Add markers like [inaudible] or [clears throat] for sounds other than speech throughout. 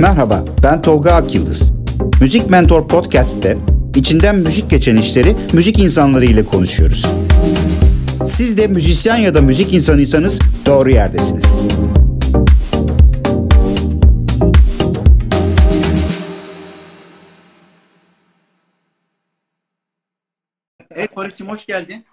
Merhaba, ben Tolga Akyıldız. Müzik Mentor Podcast'te içinden müzik geçen işleri müzik insanları ile konuşuyoruz. Siz de müzisyen ya da müzik insanıysanız doğru yerdesiniz. Evet Barış'cığım hoş geldin.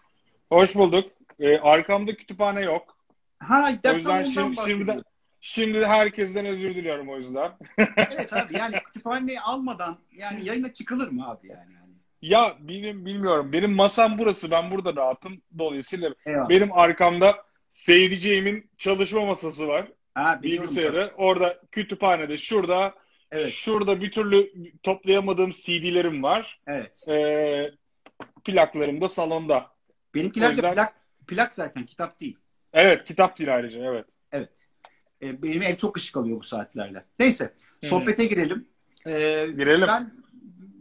Hoş bulduk. Ee, arkamda kütüphane yok. Ha, O yüzden şimdi, şimdi, şimdi herkesten özür diliyorum o yüzden. [laughs] evet abi yani kütüphaneyi almadan yani yayına çıkılır mı abi yani? Ya benim bilmiyorum. Benim masam burası. Ben burada rahatım. Dolayısıyla Eyvallah. benim arkamda sevdiceğimin çalışma masası var. Ha, Bilgisayarı. Orada kütüphanede şurada Evet. şurada bir türlü toplayamadığım CD'lerim var. Evet. Ee, plaklarım da salonda. Benimkiler yüzden- de plak, plak zaten kitap değil. Evet, kitap değil ayrıca. Evet. Evet. Ee, benim ev çok ışık alıyor bu saatlerle. Neyse sohbete girelim. Ee, Girelim. Ben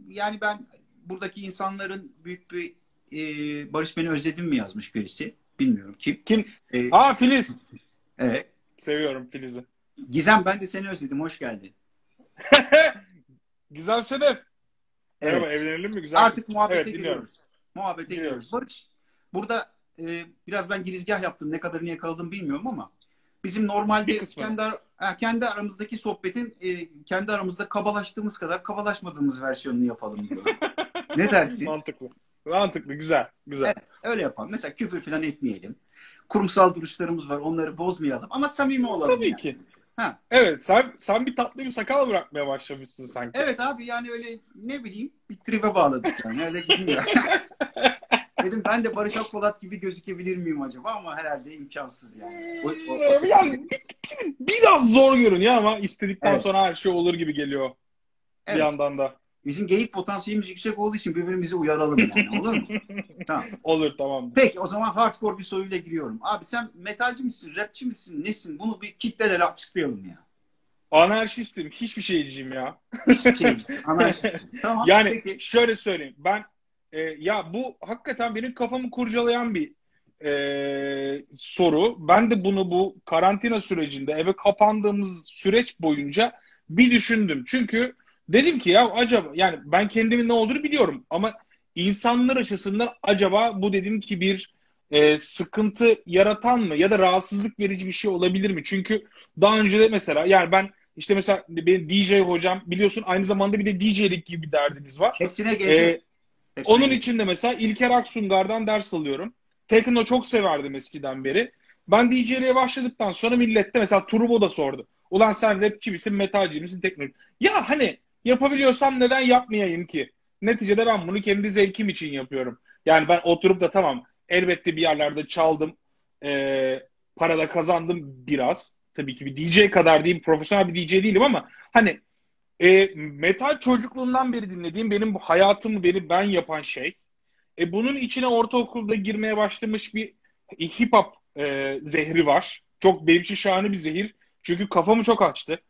yani ben buradaki insanların büyük bir e, Barış beni özledin mi yazmış birisi. Bilmiyorum kim. Kim? Ee, Aa Filiz. evet. Seviyorum Filiz'i. Gizem ben de seni özledim. Hoş geldin. [laughs] Güzel Sedef. Merhaba, Evet. evlenelim mi? Güzel. Artık muhabbete Evet, dinliyorum. giriyoruz. Muhabbete Giriyoruz. giriyoruz. Barış burada e, biraz ben girizgah yaptım. Ne kadarını yakaladım bilmiyorum ama bizim normalde kendi, ar- kendi aramızdaki sohbetin e, kendi aramızda kabalaştığımız kadar kabalaşmadığımız versiyonunu yapalım diyorum. [laughs] ne dersin? Mantıklı. Mantıklı, güzel. Güzel. Öyle yapalım. Mesela küfür falan etmeyelim. Kurumsal duruşlarımız var. Onları bozmayalım. Ama samimi olalım. Tabii yani. ki. Ha. Evet, sen sen bir tatlı bir sakal bırakmaya başlamışsın sanki. Evet abi yani öyle ne bileyim bir tribe bağladık yani. Öyle gidiyor. [laughs] Dedim ben de Barış Akpolat gibi gözükebilir miyim acaba ama herhalde imkansız yani. O- o- Ee, Yani bir- bir- biraz zor görünüyor ama istedikten Evet. sonra her şey olur gibi geliyor. Bir Evet. yandan da. Bizim geyik potansiyelimiz yüksek olduğu için birbirimizi uyaralım yani. Olur mu? [laughs] tamam. Olur tamam. Peki o zaman hardcore bir soruyla giriyorum. Abi sen metalci misin, rapçi misin, nesin? Bunu bir kitlelerle açıklayalım ya. Anarşistim. Hiçbir şeyciyim ya. Hiçbir şey misin? Anarşistsin. [laughs] Tamam. Yani Peki. şöyle söyleyeyim. Ben e, ya bu hakikaten benim kafamı kurcalayan bir e, soru. Ben de bunu bu karantina sürecinde eve kapandığımız süreç boyunca bir düşündüm. Çünkü dedim ki ya acaba yani ben kendimin ne olduğunu biliyorum ama insanlar açısından acaba bu dedim ki bir e, sıkıntı yaratan mı ya da rahatsızlık verici bir şey olabilir mi? Çünkü daha önce de mesela yani ben işte mesela benim DJ hocam biliyorsun aynı zamanda bir de DJ'lik gibi bir derdimiz var. Hepsine geleceğiz. Ee, Hepsine Onun için de mesela İlker Aksungar'dan ders alıyorum. Tekno çok severdim eskiden beri. Ben DJ'liğe başladıktan sonra millette mesela Turbo da sordu. Ulan sen rapçi misin, metalci misin, tekno? Ya hani yapabiliyorsam neden yapmayayım ki? Neticede ben bunu kendi zevkim için yapıyorum. Yani ben oturup da tamam elbette bir yerlerde çaldım. Ee, para da kazandım biraz. Tabii ki bir DJ kadar değil, profesyonel bir DJ değilim ama hani e, metal çocukluğumdan beri dinlediğim benim hayatımı beni ben yapan şey. E, bunun içine ortaokulda girmeye başlamış bir hip hop e, zehri var. Çok benim için şahane bir zehir. Çünkü kafamı çok açtı.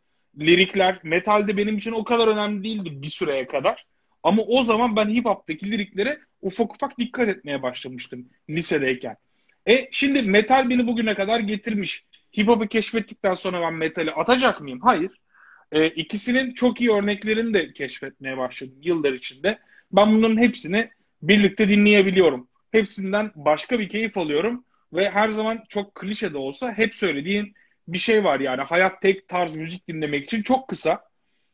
Lirikler, metalde benim için o kadar önemli değildi bir süreye kadar. Ama o zaman ben hip hop'taki liriklere ufak ufak dikkat etmeye başlamıştım lisedeyken. E şimdi metal beni bugüne kadar getirmiş. Hip hop'u keşfettikten sonra ben metali atacak mıyım? Hayır. E, ikisinin çok iyi örneklerini de keşfetmeye başladım yıllar içinde. Ben bunların hepsini birlikte dinleyebiliyorum. Hepsinden başka bir keyif alıyorum ve her zaman çok klişe de olsa hep söylediğin bir şey var yani hayat tek tarz müzik dinlemek için çok kısa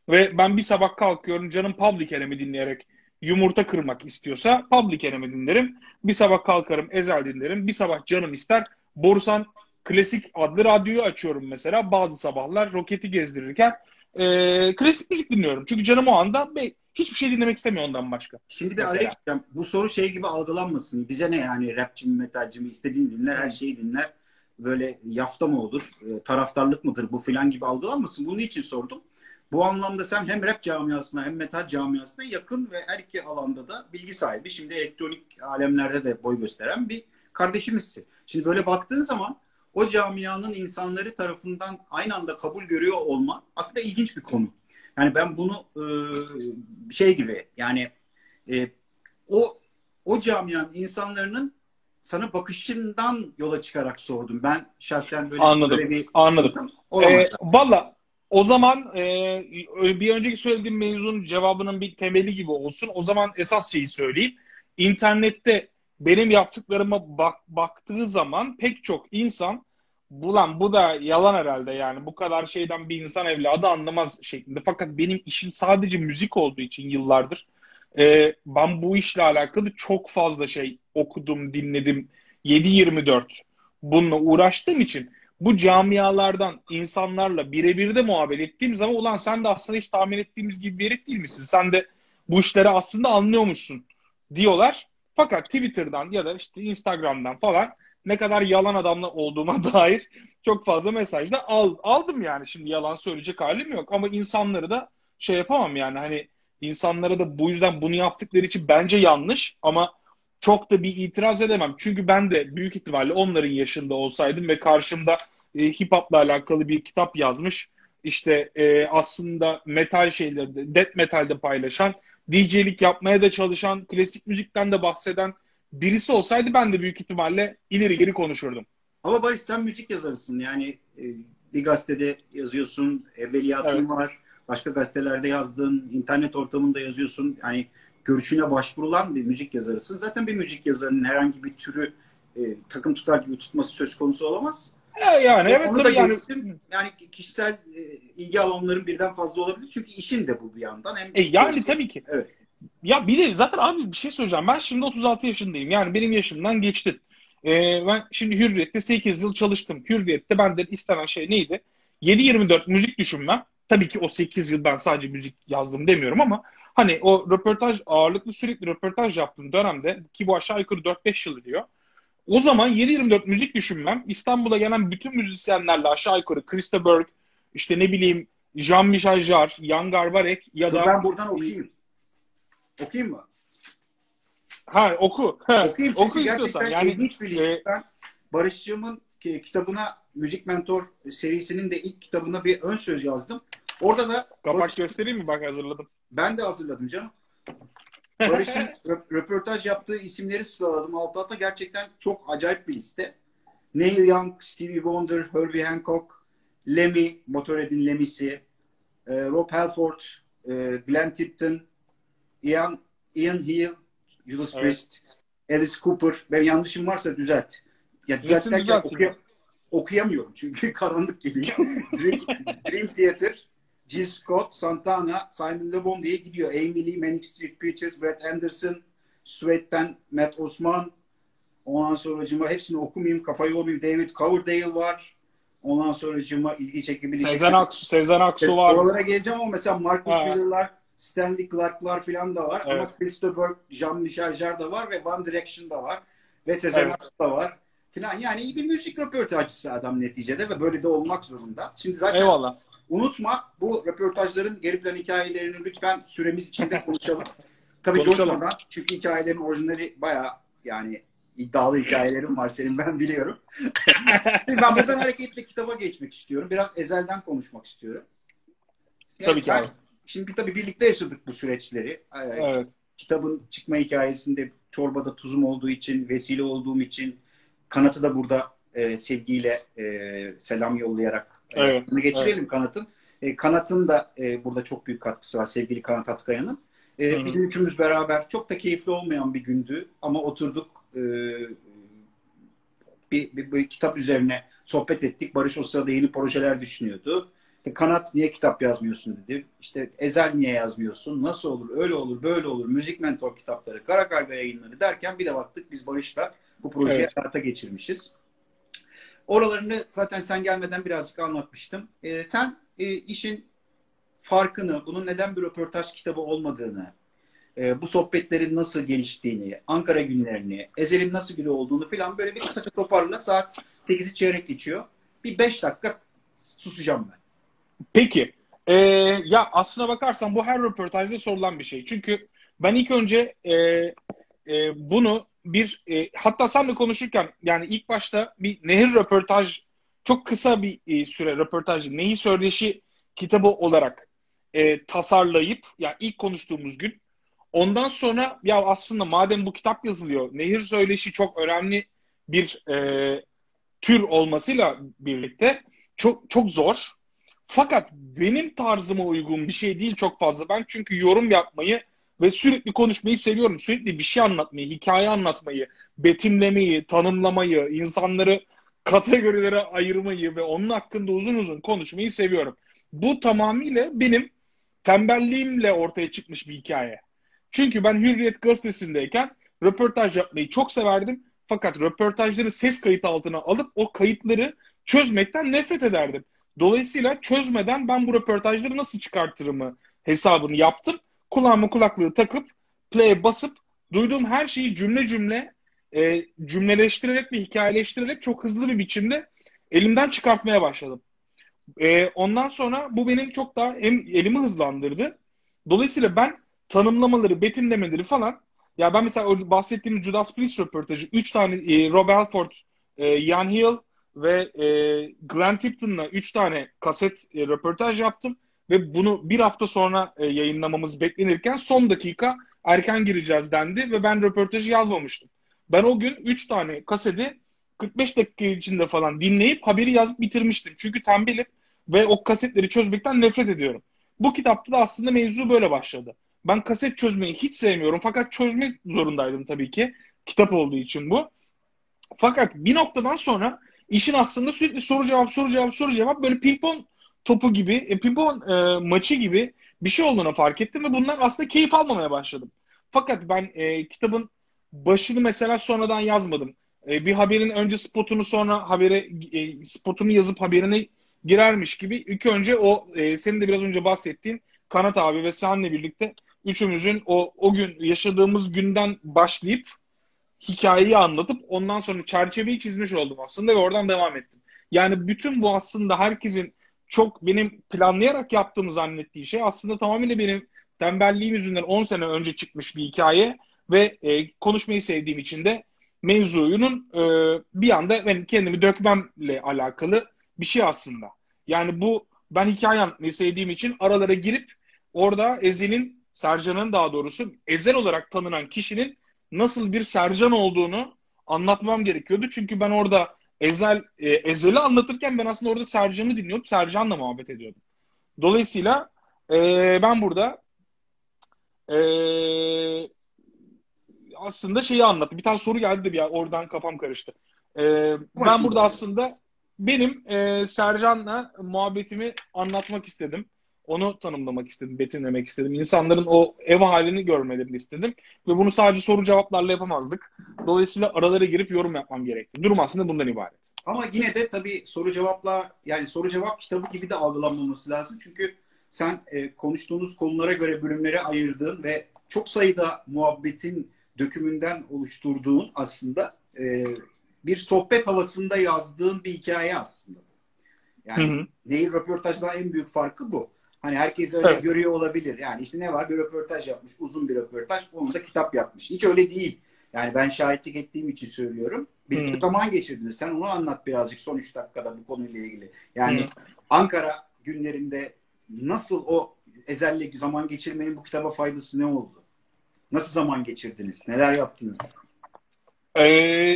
ve ben bir sabah kalkıyorum canım Public Enemy dinleyerek yumurta kırmak istiyorsa Public Enemy dinlerim. Bir sabah kalkarım Ezel dinlerim. Bir sabah canım ister Borusan Klasik adlı radyoyu açıyorum mesela bazı sabahlar roketi gezdirirken e, klasik müzik dinliyorum. Çünkü canım o anda be, hiçbir şey dinlemek istemiyor ondan başka. Şimdi bir araya gireceğim. Bu soru şey gibi algılanmasın. Bize ne yani rapçi mi metalci mi istediğini dinler her şeyi dinler. Böyle yafta mı olur e, taraftarlık mıdır bu filan gibi algılanmasın. Bunun için sordum. Bu anlamda sen hem rap camiasına hem metal camiasına yakın ve her iki alanda da bilgi sahibi. Şimdi elektronik alemlerde de boy gösteren bir kardeşimizsin. Şimdi böyle baktığın zaman o camianın insanları tarafından aynı anda kabul görüyor olma aslında ilginç bir konu. Yani ben bunu e, şey gibi yani e, o o camianın insanların sana bakışından yola çıkarak sordum. Ben şahsen böyle, Anladım, böyle bir anladım. sıkıntım olamaz. E, Valla o zaman e, bir önceki söylediğim mevzunun cevabının bir temeli gibi olsun. O zaman esas şeyi söyleyeyim. İnternette benim yaptıklarıma bak, baktığı zaman pek çok insan bulan bu da yalan herhalde yani bu kadar şeyden bir insan evladı anlamaz şeklinde. Fakat benim işim sadece müzik olduğu için yıllardır e, ben bu işle alakalı çok fazla şey okudum, dinledim. 7-24 bununla uğraştığım için bu camialardan insanlarla birebir de muhabbet ettiğim zaman ulan sen de aslında hiç tahmin ettiğimiz gibi bir herif değil misin? Sen de bu işleri aslında anlıyormuşsun diyorlar. Fakat Twitter'dan ya da işte Instagram'dan falan ne kadar yalan adamla olduğuma [laughs] dair çok fazla mesaj da al, aldım yani. Şimdi yalan söyleyecek halim yok ama insanları da şey yapamam yani hani insanlara da bu yüzden bunu yaptıkları için bence yanlış ama çok da bir itiraz edemem. Çünkü ben de büyük ihtimalle onların yaşında olsaydım ve karşımda e, hip hop'la alakalı bir kitap yazmış. İşte e, aslında metal şeyleri, death metalde paylaşan, DJ'lik yapmaya da çalışan, klasik müzikten de bahseden birisi olsaydı ben de büyük ihtimalle ileri geri konuşurdum. Ama Barış sen müzik yazarısın. Yani e, bir gazetede yazıyorsun, evveliyatın evet. var. Başka gazetelerde yazdın, internet ortamında yazıyorsun. Yani görüşüne başvurulan bir müzik yazarısın. Zaten bir müzik yazarının herhangi bir türü e, takım tutar gibi tutması söz konusu olamaz. E, yani evet Onu da yani... yani kişisel e, ilgi alanların birden fazla olabilir. Çünkü işin de bu bir yandan. Hem e, yani tabii ki. Evet. Ya bir de zaten abi bir şey söyleyeceğim. Ben şimdi 36 yaşındayım. Yani benim yaşımdan geçtin. Ee, ben şimdi Hürriyet'te 8 yıl çalıştım. Hürriyet'te benden istenen şey neydi? 7-24 müzik düşünmem. Tabii ki o 8 yıl ben sadece müzik yazdım demiyorum ama hani o röportaj ağırlıklı sürekli röportaj yaptığım dönemde ki bu aşağı yukarı 4-5 yıl diyor. O zaman 7-24 müzik düşünmem İstanbul'a gelen bütün müzisyenlerle aşağı yukarı Krista Berg, işte ne bileyim Jean-Michel Jarre, Jan Garbarek ya da... Ben buradan okuyayım. Okuyayım mı? Ha oku. Okuyayım çünkü oku istiyorsan. Yani, ilginç bir liste. E... Ben Barış'cığımın kitabına Müzik Mentor serisinin de ilk kitabına bir ön söz yazdım. Orada da Kapak Barış... göstereyim mi? Bak hazırladım. Ben de hazırladım canım. Barış'ın röportaj yaptığı isimleri sıraladım alt alta. Gerçekten çok acayip bir liste. Neil Young, Stevie Wonder, Herbie Hancock, Lemmy, Motorhead'in Lemmy'si, e, Rob Halford, e, Glenn Tipton, Ian, Ian Hill, Judas evet. Priest, Alice Cooper. Ben yanlışım varsa düzelt. Ya düzelt derken okuya, okuyamıyorum çünkü [laughs] karanlık geliyor. Dream, Dream Theater, Jill Scott, Santana, Simon Le Bon diye gidiyor. Amy Lee, Manic Street Preachers, Brett Anderson, Sweat'ten Matt Osman. Ondan sonra cıma hepsini okumayayım, kafayı yormayayım. David Coverdale var. Ondan sonra cıma ilgi çekebilecek. Sezen Aksu, Sezen Aksu var. Oralara geleceğim ama mesela Marcus Miller'lar, Stanley Clark'lar falan da var. Evet. Ama Christopher, Jean-Michel Jarre da var ve One Direction da var. Ve Sezen evet. Aksu da var. Falan. Yani iyi bir müzik röportajcısı adam neticede ve böyle de olmak zorunda. Şimdi zaten Eyvallah. Unutma bu röportajların geri plan hikayelerini lütfen süremiz içinde [laughs] konuşalım. Tabii coşmadan çünkü hikayelerin orijinali baya yani iddialı hikayelerim var senin ben biliyorum. [laughs] Şimdi ben buradan hareketle kitaba geçmek istiyorum. Biraz ezelden konuşmak istiyorum. tabii ki abi. Şimdi biz tabii birlikte yaşadık bu süreçleri. Ee, evet. Kitabın çıkma hikayesinde çorbada tuzum olduğu için, vesile olduğum için kanatı da burada e, sevgiyle e, selam yollayarak Evet. Bunu geçirelim evet. Kanat'ın. E, Kanat'ın da e, burada çok büyük katkısı var sevgili Kanat Atkaya'nın. E, bir gün üçümüz beraber çok da keyifli olmayan bir gündü ama oturduk e, bir, bir, bir kitap üzerine sohbet ettik. Barış o sırada yeni projeler düşünüyordu. E, Kanat niye kitap yazmıyorsun dedi. İşte Ezel niye yazmıyorsun? Nasıl olur? Öyle olur, böyle olur. Müzik mentor kitapları, Kara Karga yayınları derken bir de baktık biz Barış'la bu projeyi evet. hayata geçirmişiz. Oralarını zaten sen gelmeden birazcık anlatmıştım. E, sen e, işin farkını, bunun neden bir röportaj kitabı olmadığını, e, bu sohbetlerin nasıl geliştiğini, Ankara günlerini, Ezel'in nasıl biri olduğunu falan böyle bir kısaca toparla. Saat 8'i çeyrek geçiyor. Bir 5 dakika susacağım ben. Peki. Ee, ya aslına bakarsan bu her röportajda sorulan bir şey. Çünkü ben ilk önce e, e, bunu bir e, hatta senle konuşurken yani ilk başta bir nehir röportaj çok kısa bir e, süre röportaj Nehir Söyleşi kitabı olarak e, tasarlayıp ya yani ilk konuştuğumuz gün ondan sonra ya aslında madem bu kitap yazılıyor Nehir Söyleşi çok önemli bir e, tür olmasıyla birlikte çok çok zor. Fakat benim tarzıma uygun bir şey değil çok fazla. Ben çünkü yorum yapmayı ve sürekli konuşmayı seviyorum. Sürekli bir şey anlatmayı, hikaye anlatmayı, betimlemeyi, tanımlamayı, insanları kategorilere ayırmayı ve onun hakkında uzun uzun konuşmayı seviyorum. Bu tamamıyla benim tembelliğimle ortaya çıkmış bir hikaye. Çünkü ben Hürriyet gazetesindeyken röportaj yapmayı çok severdim. Fakat röportajları ses kayıt altına alıp o kayıtları çözmekten nefret ederdim. Dolayısıyla çözmeden ben bu röportajları nasıl çıkartırımı hesabını yaptım. Kulağıma kulaklığı takıp play basıp duyduğum her şeyi cümle cümle e, cümleleştirerek ve hikayeleştirerek çok hızlı bir biçimde elimden çıkartmaya başladım. E, ondan sonra bu benim çok daha hem elimi hızlandırdı. Dolayısıyla ben tanımlamaları, betimlemeleri falan ya ben mesela o bahsettiğim Judas Priest röportajı 3 tane e, Rob Halford, e, Ian Hill ve e, Glenn Tipton'la 3 tane kaset e, röportaj yaptım ve bunu bir hafta sonra e, yayınlamamız beklenirken son dakika erken gireceğiz dendi ve ben röportajı yazmamıştım. Ben o gün 3 tane kaseti 45 dakika içinde falan dinleyip haberi yazıp bitirmiştim. Çünkü tembelim ve o kasetleri çözmekten nefret ediyorum. Bu kitapta da aslında mevzu böyle başladı. Ben kaset çözmeyi hiç sevmiyorum fakat çözmek zorundaydım tabii ki. Kitap olduğu için bu. Fakat bir noktadan sonra işin aslında sürekli soru cevap soru cevap soru cevap böyle pimpon topu gibi, e, pimpon e, maçı gibi bir şey olduğunu fark ettim ve bundan aslında keyif almamaya başladım. Fakat ben e, kitabın başını mesela sonradan yazmadım. E, bir haberin önce spotunu sonra habere e, spotunu yazıp haberine girermiş gibi ilk önce o e, senin de biraz önce bahsettiğin Kanat abi ve senle birlikte üçümüzün o o gün yaşadığımız günden başlayıp hikayeyi anlatıp ondan sonra çerçeveyi çizmiş oldum aslında ve oradan devam ettim. Yani bütün bu aslında herkesin çok benim planlayarak yaptığımı zannettiği şey aslında tamamıyla benim tembelliğim yüzünden 10 sene önce çıkmış bir hikaye ve e, konuşmayı sevdiğim için de mevzuyunun e, bir anda ben kendimi dökmemle alakalı bir şey aslında. Yani bu ben hikaye anlatmayı sevdiğim için aralara girip orada Ezel'in, Sercan'ın daha doğrusu Ezel olarak tanınan kişinin nasıl bir Sercan olduğunu anlatmam gerekiyordu. Çünkü ben orada Ezel e, Ezel'i anlatırken ben aslında orada Sercan'ı dinliyordum. Sercan'la muhabbet ediyordum. Dolayısıyla e, ben burada e, aslında şeyi anlattı. Bir tane soru geldi de bir oradan kafam karıştı. E, ben burada aslında benim e, Sercan'la muhabbetimi anlatmak istedim. Onu tanımlamak istedim, betimlemek istedim. İnsanların o ev halini görmelerini istedim. Ve bunu sadece soru cevaplarla yapamazdık. Dolayısıyla aralara girip yorum yapmam gerekti. Durum aslında bundan ibaret. Ama yine de tabii soru cevapla yani soru cevap kitabı gibi de algılanmaması lazım. Çünkü sen e, konuştuğunuz konulara göre bölümlere ayırdığın ve çok sayıda muhabbetin dökümünden oluşturduğun aslında e, bir sohbet havasında yazdığın bir hikaye aslında. Yani hı hı. Nehir röportajdan en büyük farkı bu. Hani herkes öyle evet. görüyor olabilir. Yani işte ne var bir röportaj yapmış, uzun bir röportaj, onu da kitap yapmış. Hiç öyle değil. Yani ben şahitlik ettiğim için söylüyorum. Bir hmm. zaman geçirdiniz. Sen onu anlat birazcık son 3 dakikada bu konuyla ilgili. Yani hmm. Ankara günlerinde nasıl o ezelle zaman geçirmenin bu kitaba faydası ne oldu? Nasıl zaman geçirdiniz? Neler yaptınız? Ee,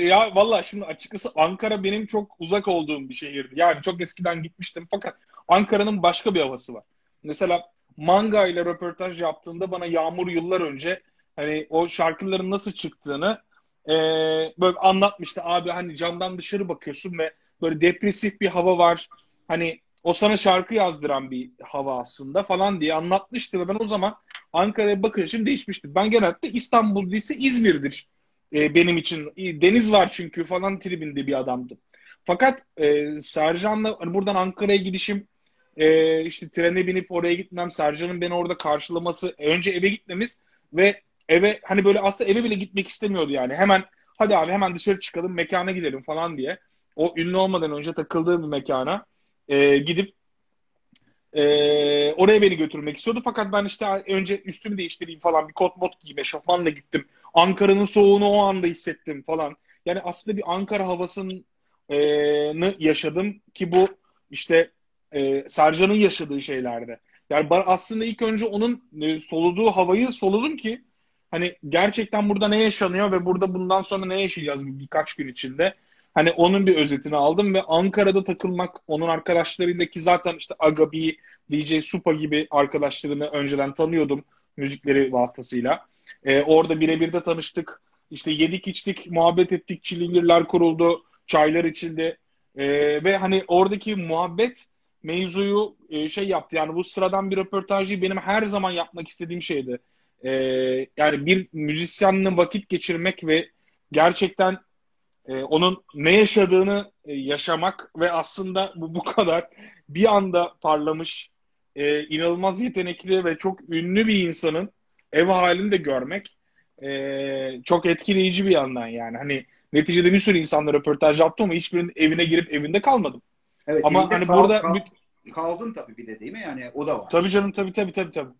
ya valla şimdi açıkçası Ankara benim çok uzak olduğum bir şehirdi. Yani çok eskiden gitmiştim fakat Ankara'nın başka bir havası var. Mesela Manga ile röportaj yaptığımda bana Yağmur yıllar önce hani o şarkıların nasıl çıktığını e, böyle anlatmıştı. Abi hani camdan dışarı bakıyorsun ve böyle depresif bir hava var. Hani o sana şarkı yazdıran bir hava aslında falan diye anlatmıştı ve ben o zaman Ankara'ya bakışım değişmişti. Ben genelde İstanbul değilse İzmir'dir e, benim için. Deniz var çünkü falan tribinde bir adamdım. Fakat e, Sercan'la hani buradan Ankara'ya gidişim e, işte trene binip oraya gitmem, Sercan'ın beni orada karşılaması, önce eve gitmemiz ve eve hani böyle aslında eve bile gitmek istemiyordu yani. Hemen hadi abi hemen dışarı çıkalım mekana gidelim falan diye. O ünlü olmadan önce takıldığım bir mekana e, gidip e, oraya beni götürmek istiyordu. Fakat ben işte önce üstümü değiştireyim falan bir kot mot giyme şofmanla gittim. Ankara'nın soğuğunu o anda hissettim falan. Yani aslında bir Ankara havasını e, yaşadım ki bu işte e, Sercan'ın yaşadığı şeylerde. Yani aslında ilk önce onun e, soluduğu havayı soludum ki hani gerçekten burada ne yaşanıyor ve burada bundan sonra ne yaşayacağız birkaç gün içinde. Hani onun bir özetini aldım ve Ankara'da takılmak, onun arkadaşlarıyla ki zaten işte Agabi, DJ Supa gibi arkadaşlarını önceden tanıyordum müzikleri vasıtasıyla. Ee, orada birebir de tanıştık. İşte yedik içtik, muhabbet ettik, çilingirler kuruldu, çaylar içildi. Ee, ve hani oradaki muhabbet mevzuyu e, şey yaptı. Yani bu sıradan bir röportajı benim her zaman yapmak istediğim şeydi. Ee, yani bir müzisyenle vakit geçirmek ve gerçekten e, onun ne yaşadığını e, yaşamak ve aslında bu bu kadar bir anda parlamış, e, inanılmaz yetenekli ve çok ünlü bir insanın ev halini de görmek e, çok etkileyici bir yandan yani. Hani neticede bir sürü insanla röportaj yaptım ama hiçbirinin evine girip evinde kalmadım. Evet, Ama hani kal- burada kal- kaldın tabii bir de değil mi? Yani o da var. Tabii canım tabii tabii tabii tabii.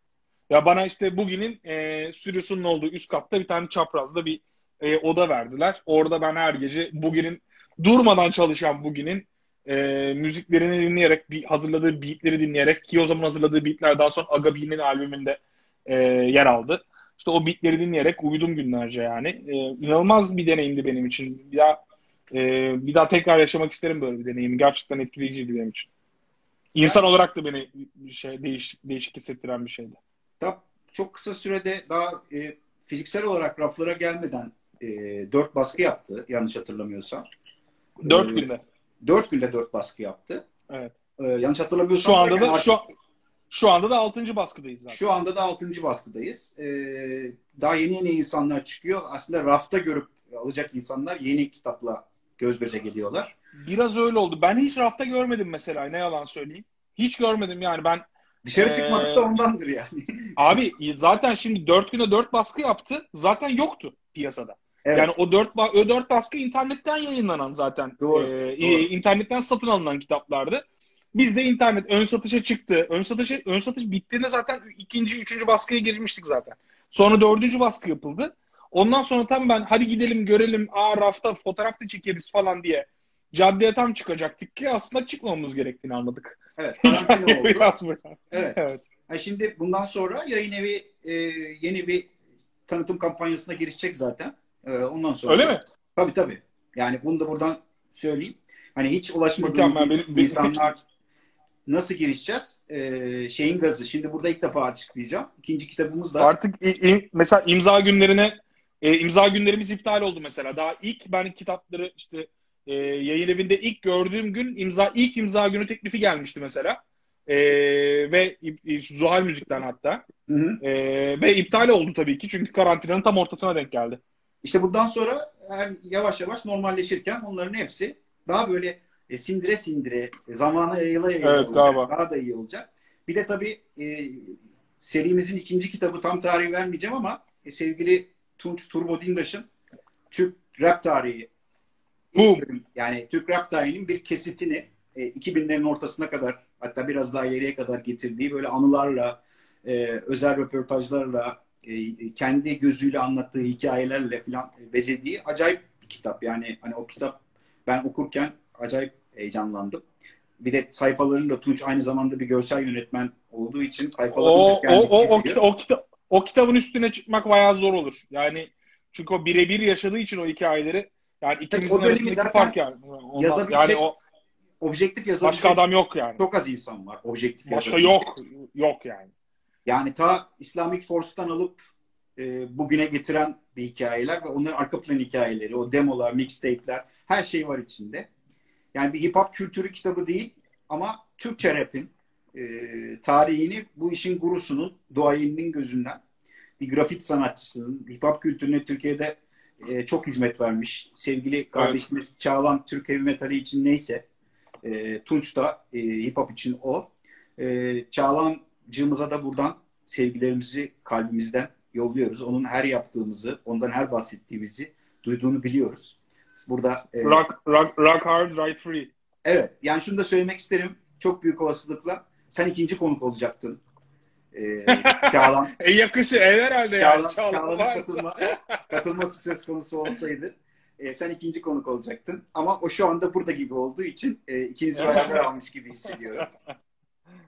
Ya bana işte bugünün e, stüdyosunun olduğu üst katta bir tane çaprazda bir e, oda verdiler. Orada ben her gece bugünün durmadan çalışan bugünün e, müziklerini dinleyerek, bir hazırladığı beatleri dinleyerek ki o zaman hazırladığı beatler daha sonra Agabi'nin albümünde e, yer aldı. İşte o beatleri dinleyerek uyudum günlerce yani. E, inanılmaz bir deneyimdi benim için. Daha e, bir daha tekrar yaşamak isterim böyle bir deneyimi. Gerçekten etkileyiciydi benim için. İnsan olarak da beni şey değiş, değişik hissettiren bir şeydi. Daha çok kısa sürede daha e, fiziksel olarak raflara gelmeden e, dört baskı yaptı yanlış hatırlamıyorsam. Dört Ee, günde. Dört günde dört baskı yaptı. Evet. E, yanlış hatırlamıyorsam Şu anda da artık- şu, şu anda da altıncı baskıdayız zaten. Şu anda da 6. baskıdayız. Ee, daha yeni yeni insanlar çıkıyor. Aslında rafta görüp alacak insanlar yeni kitapla göz göze geliyorlar. Biraz öyle oldu. Ben hiç rafta görmedim mesela. Ne yalan söyleyeyim. Hiç görmedim yani ben. Dışarı Ee, çıkmadık da ondandır yani. [laughs] Abi zaten şimdi dört güne dört baskı yaptı. Zaten yoktu piyasada. Evet. Yani o dört, ba- o dört baskı internetten yayınlanan zaten. Doğru, Ee, doğru. internetten satın alınan kitaplardı. Biz de internet ön satışa çıktı. Ön satışa ön satış bittiğinde zaten ikinci, üçüncü baskıya girmiştik zaten. Sonra dördüncü baskı yapıldı. Ondan sonra tam ben hadi gidelim görelim. Aa rafta fotoğraf da çekeriz falan diye. Caddeye tam çıkacaktık ki aslında çıkmamamız gerektiğini anladık. Evet. [laughs] Yani biraz böyle. Evet. Evet. Ha, şimdi bundan sonra yayın evi e, yeni bir tanıtım kampanyasına girişecek zaten. E, ondan sonra. Öyle mi? Tabii tabii. Yani bunu da buradan söyleyeyim. Hani hiç ulaşmadığımız insanlar nasıl girişeceğiz? E, şeyin gazı. Şimdi burada ilk defa açıklayacağım. İkinci kitabımız da Artık i- i- mesela imza günlerine e, imza günlerimiz iptal oldu mesela. Daha ilk ben kitapları işte e, yayın evinde ilk gördüğüm gün imza ilk imza günü teklifi gelmişti mesela. E, ve e, Zuhal Müzik'ten hatta. Hı hı. E, ve iptal oldu tabii ki çünkü karantinanın tam ortasına denk geldi. İşte bundan sonra her yavaş yavaş normalleşirken onların hepsi daha böyle e, sindire sindire e, zamana yayıla yayıla Evet, olacak. galiba. Daha da iyi olacak. Bir de tabii e, serimizin ikinci kitabı tam tarihi vermeyeceğim ama e, sevgili Tunç Turbo Dindaş'ın Türk rap tarihi Boom. yani Türk rap tarihinin bir kesitini e, 2000'lerin ortasına kadar hatta biraz daha geriye kadar getirdiği böyle anılarla e, özel röportajlarla e, kendi gözüyle anlattığı hikayelerle falan bezediği acayip bir kitap. Yani hani o kitap ben okurken acayip heyecanlandım. Bir de sayfalarını da Tunç aynı zamanda bir görsel yönetmen olduğu için O sayfalarını o o o, çiziyor. kita- o, kita- o kitabın üstüne çıkmak bayağı zor olur. Yani çünkü o birebir yaşadığı için o hikayeleri yani ikimizin dönemi arasındaki fark yani. Ondan- yazabilecek yani o Objektif yazabilecek başka adam yok yani. çok az insan var. Objektif Başka yok. Yok yani. Yani ta Islamic Force'tan alıp e, bugüne getiren bir hikayeler ve onların arka plan hikayeleri, o demolar, mixtape'ler, her şey var içinde. Yani bir hip hop kültürü kitabı değil ama Türkçe rap'in e, tarihini bu işin gurusunun, duayeninin gözünden bir grafit sanatçısının, hip hop kültürüne Türkiye'de e, çok hizmet vermiş. Sevgili kardeşimiz Çağlan Türk Heavy Metali için neyse e, Tunç da e, hip hop için o. E, Çağlancığımıza da buradan sevgilerimizi kalbimizden yolluyoruz. Onun her yaptığımızı, ondan her bahsettiğimizi duyduğunu biliyoruz. Burada e, Rock, rock, rock hard, right free. evet yani şunu da söylemek isterim. Çok büyük olasılıkla sen ikinci konuk olacaktın. [laughs] E, Çağlan, E yakışı el herhalde. Çağlan, Çağlan Çağlan'ın katılma, katılması söz konusu olsaydı e, sen ikinci konuk olacaktın. Ama o şu anda burada gibi olduğu için e, ikinizi [laughs] beraber almış gibi hissediyorum.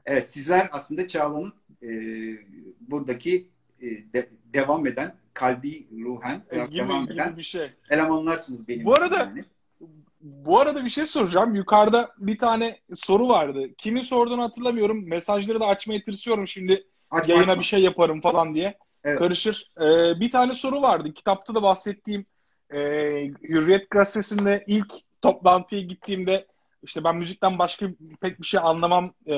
Evet sizler aslında Çağla'nın e, buradaki e, de- devam eden kalbi ruhen E, gibi, devam gibi eden bir şey. elemanlarsınız benim Bu arada- yani. Bu arada bir şey soracağım. Yukarıda bir tane soru vardı. Kimin sorduğunu hatırlamıyorum. Mesajları da açmaya tırsıyorum şimdi. Aç, Yayına aç. bir şey yaparım falan diye. Evet. Karışır. Ee, bir tane soru vardı. Kitapta da bahsettiğim e, Hürriyet Gazetesi'nde ilk toplantıya gittiğimde işte ben müzikten başka pek bir şey anlamam e,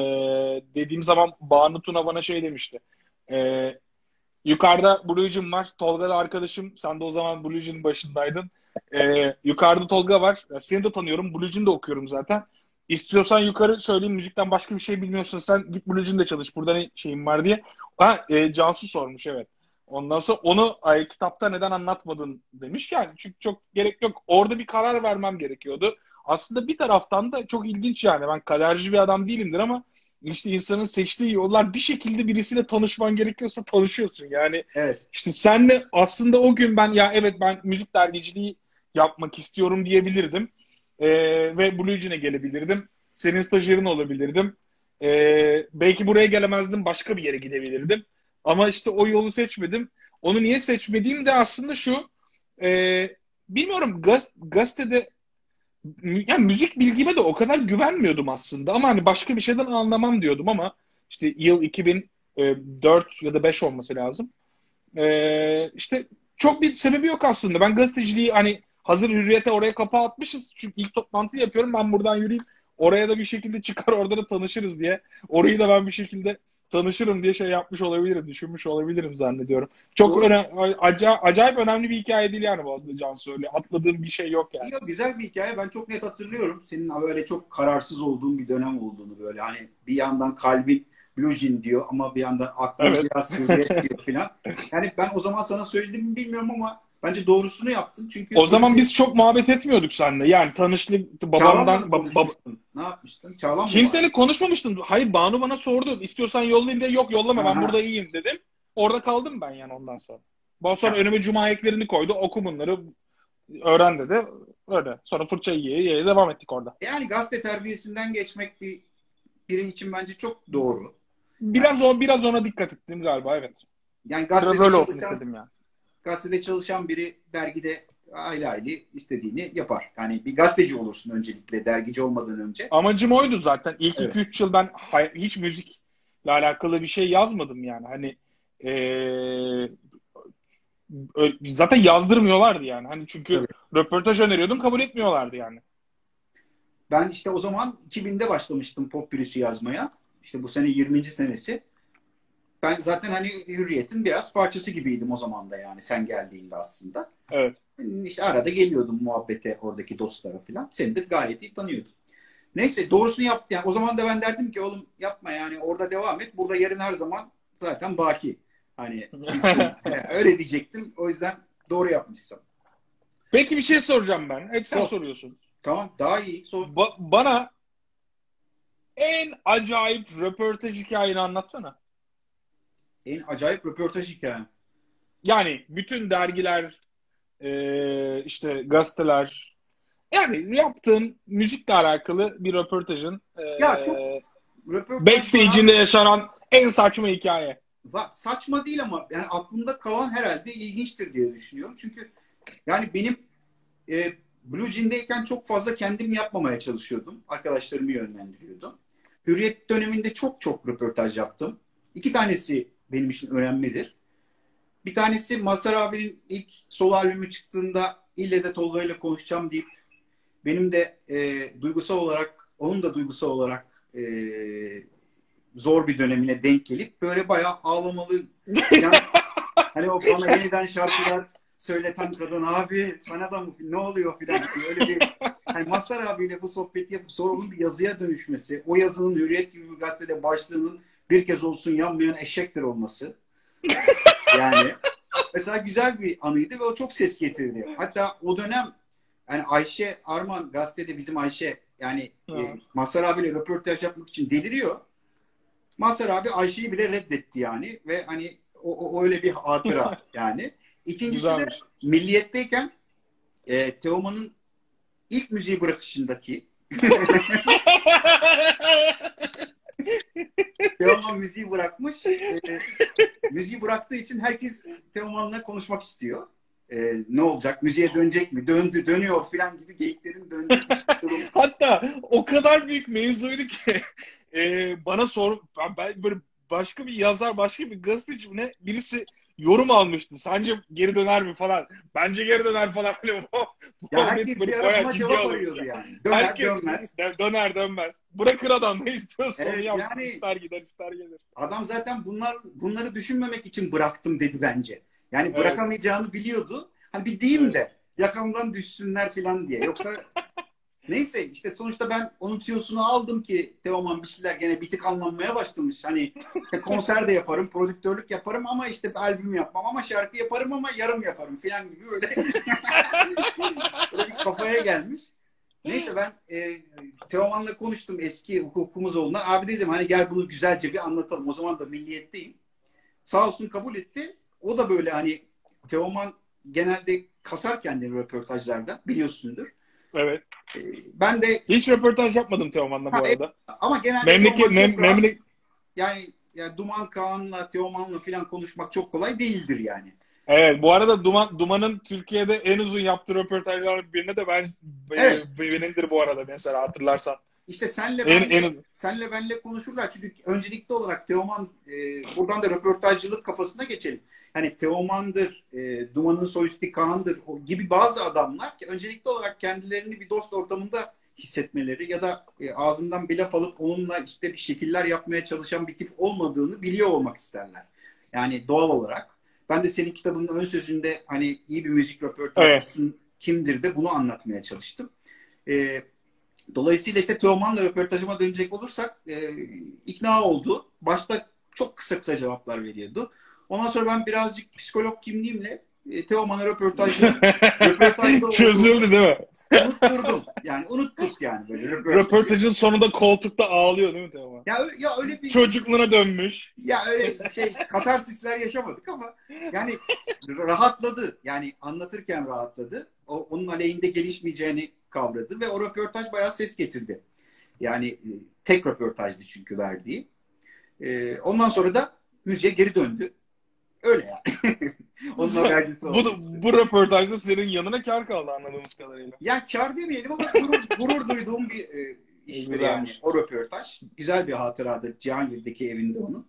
dediğim zaman Banu Tuna bana şey demişti. E, yukarıda Blue'cum var. Tolga da arkadaşım. Sen de o zaman Blue'cum başındaydın. E, yukarıda Tolga var. Seni de tanıyorum. Blue'cum da okuyorum zaten. İstiyorsan yukarı söyleyeyim müzikten başka bir şey bilmiyorsun sen git Blue'cum'da çalış. Burada ne şeyim var diye. Ha, e, Cansu sormuş evet. Ondan sonra onu ay, kitapta neden anlatmadın demiş. Yani çünkü çok gerek yok. Orada bir karar vermem gerekiyordu. Aslında bir taraftan da çok ilginç yani. Ben kaderci bir adam değilimdir ama işte insanın seçtiği yollar bir şekilde birisiyle tanışman gerekiyorsa tanışıyorsun. Yani Evet. işte senle aslında o gün ben ya evet ben müzik dergiciliği yapmak istiyorum diyebilirdim. Ee, ve Blue Jean'e gelebilirdim. Senin stajyerin olabilirdim. Ee, belki buraya gelemezdim başka bir yere gidebilirdim. Ama işte o yolu seçmedim. Onu niye seçmediğim de aslında şu. e, bilmiyorum gaz, gazetede yani müzik bilgime de o kadar güvenmiyordum aslında. Ama hani başka bir şeyden anlamam diyordum ama işte yıl 2004 ya da 5 olması lazım. Ee, işte çok bir sebebi yok aslında. Ben gazeteciliği hani hazır hürriyete oraya kapağı atmışız. Çünkü ilk toplantı yapıyorum. Ben buradan yürüyeyim. Oraya da bir şekilde çıkar [laughs] orada da tanışırız diye. Orayı da ben bir şekilde tanışırım diye şey yapmış olabilirim. Düşünmüş olabilirim zannediyorum. Çok öne, acayip, acayip önemli bir hikaye değil yani bu aslında Cansu öyle. Atladığım bir şey yok yani. Yok, güzel bir hikaye. Ben çok net hatırlıyorum. Senin böyle çok kararsız olduğun bir dönem olduğunu böyle. Hani bir yandan kalbin Blue Jean diyor ama bir yandan aklın Evet. biraz diyor filan. Yani ben o zaman sana söyledim mi bilmiyorum ama bence doğrusunu yaptın. Çünkü O zaman biz çok muhabbet etmiyorduk seninle. Yani tanıştık babamdan bab- bab-. Ne yapmıştın? Çağlan kimseyle konuşmamıştım. Hayır Banu bana sordu. İstiyorsan yollayayım diye yok yollama ben burada iyiyim dedim. Orada kaldım ben yani ondan sonra. Ondan sonra Ha. önüme cuma eklerini koydu. Oku bunları öğren dedi. Öyle. Sonra fırça yiye yiye devam ettik orada. Yani gazete terbiyesinden geçmek bir biri için bence çok doğru. Biraz o biraz ona dikkat ettim galiba evet. Yani Biraz gazetede böyle olsun istedim yani. Gazetede çalışan biri dergide aile aile istediğini yapar. Yani bir gazeteci olursun öncelikle dergici olmadan önce. Amacım oydu zaten. İlk Evet. 2-3 yıl ben hiç müzikle alakalı bir şey yazmadım yani. Hani eee, ö- zaten yazdırmıyorlardı yani. Hani çünkü Tabii. röportaj öneriyordum kabul etmiyorlardı yani. Ben işte o zaman 2000'de başlamıştım pop virüsü yazmaya. İşte bu sene 20. senesi. Ben zaten hani Hürriyet'in biraz parçası gibiydim o zaman da yani sen geldiğinde aslında. Evet. İşte arada geliyordum muhabbete oradaki dostlara falan. Seni de gayet iyi tanıyordum. Neyse doğrusunu yaptı. Yani o zaman da ben derdim ki oğlum yapma yani orada devam et. Burada yerin her zaman zaten baki. Hani yani [laughs] öyle diyecektim. O yüzden doğru yapmışsın. Peki bir şey soracağım ben. Hep sen Sor. soruyorsun. Tamam daha iyi. Sor. Ba- bana en acayip röportaj hikayeni anlatsana. En acayip röportaj hikayem. Yani bütün dergiler, eee, işte gazeteler, yani yaptığın müzikle alakalı bir röportajın eee, Ya çok Röportaj backstage'inde yaşanan en saçma hikaye. Va- saçma değil ama yani aklımda kalan herhalde ilginçtir diye düşünüyorum. Çünkü yani benim e, Blue Jean'deyken çok fazla kendim yapmamaya çalışıyordum. Arkadaşlarımı yönlendiriyordum. Hürriyet döneminde çok çok röportaj yaptım. İki tanesi benim için önemlidir. Bir tanesi Mazhar abinin ilk solo albümü çıktığında ille de Tolga ile konuşacağım deyip benim de e, duygusal olarak onun da duygusal olarak e, zor bir dönemine denk gelip böyle bayağı ağlamalı yani, [laughs] hani o bana yeniden şarkılar söyleten kadın abi sana da mı ne oluyor? filan gibi öyle bir hani Mazhar abiyle bu sohbeti yapıp sonra onun bir yazıya dönüşmesi o yazının Hürriyet gibi bir gazetede başlığının bir kez olsun yanmayan eşektir olması [laughs] yani mesela güzel bir anıydı ve o çok ses getirdi. Hatta o dönem yani Ayşe Arman gazetede bizim Ayşe yani Ha. e, Mazhar abiyle röportaj yapmak için deliriyor. Mazhar abi Ayşe'yi bile reddetti yani ve hani o, o öyle bir hatıra [laughs] yani. İkincisi de Güzelmiş. Milliyet'teyken e, Teoman'ın ilk müziği bırakışındaki [laughs] Teoman müziği bırakmış. E, müziği bıraktığı için herkes Teoman'la konuşmak istiyor. E, ne olacak? Müziğe dönecek mi? Döndü, dönüyor filan gibi geyiklerin başını döndürmüş durum. [laughs] Hatta o kadar büyük mevzuydu ki [laughs] e, bana sor ben, ben böyle başka bir yazar başka bir gazeteci ne birisi yorum almıştı. Sence geri döner mi falan. Bence geri döner falan. [laughs] Böyle, bu, Ya herkes bir arama cevap arıyordu ya. yani. Döner Herkes dönmez. [laughs] dö- döner dönmez. Bırakır adam ne istiyorsa onu Evet, yapsın. yani- İster gider ister gelir. Adam zaten bunlar bunları düşünmemek için bıraktım dedi bence. Yani Evet. bırakamayacağını biliyordu. Hani bir diyeyim de yakamdan düşsünler falan diye. Yoksa [laughs] neyse işte sonuçta ben onun aldım ki Teoman bir şeyler gene bir tık anlanmaya başlamış. Hani işte konser de yaparım, prodüktörlük yaparım ama işte albüm yapmam ama şarkı yaparım ama yarım yaparım falan gibi öyle, [laughs] öyle bir kafaya gelmiş. Neyse ben e, Teoman'la konuştum eski hukukumuz olduğundan. Abi dedim hani gel bunu güzelce bir anlatalım. O zaman da milliyetteyim. Sağ olsun kabul etti. O da böyle hani Teoman genelde kasar kendini röportajlarda biliyorsundur. Evet. E, ben de Hiç röportaj yapmadım Teoman'la bu Ha, arada. ama genelde Memleket, mem, memleket, yani, yani Duman Kağan'la Teoman'la falan konuşmak çok kolay değildir yani. Evet bu arada Duman, Duman'ın Türkiye'de en uzun yaptığı röportajlardan birine de ben Evet. e, benimdir bu arada mesela hatırlarsan. İşte senle En, benle, en, senle benle konuşurlar. Çünkü öncelikli olarak Teoman e, buradan da röportajcılık kafasına geçelim. Yani Teoman'dır, e, Duman'ın solisti Kaan'dır gibi bazı adamlar ki öncelikli olarak kendilerini bir dost ortamında hissetmeleri ya da e, ağzından bir laf alıp onunla işte bir şekiller yapmaya çalışan bir tip olmadığını biliyor olmak isterler. Yani doğal olarak. Ben de senin kitabının ön sözünde hani iyi bir müzik röportajcısın kimdir de bunu anlatmaya çalıştım. E, Dolayısıyla işte Teoman'la röportajıma dönecek olursak e, ikna oldu. Başta çok kısa kısa cevaplar veriyordu. Ondan sonra ben birazcık psikolog kimliğimle e, Teoman'a [laughs] röportajda röportajda Çözüldü değil mi? unutturdum. Yani unuttuk yani böyle röportajı. Röportajın sonunda koltukta ağlıyor değil mi Teoman? Ya, ya öyle bir Çocukluğuna dönmüş. ya öyle şey katarsisler yaşamadık ama yani rahatladı. Yani anlatırken rahatladı. O, onun aleyhinde gelişmeyeceğini kavradı ve o röportaj bayağı ses getirdi. Yani e, tek röportajdı çünkü verdiği. E, ondan sonra da müziğe geri döndü. Öyle yani. [laughs] Onun habercisi Bu, oldu. bu röportajda senin yanına kar kaldı anladığımız kadarıyla. Ya kar demeyelim ama gurur, [laughs] gurur duyduğum bir e, iştir yani o röportaj. Güzel bir hatıradır Cihangir'deki evinde onun.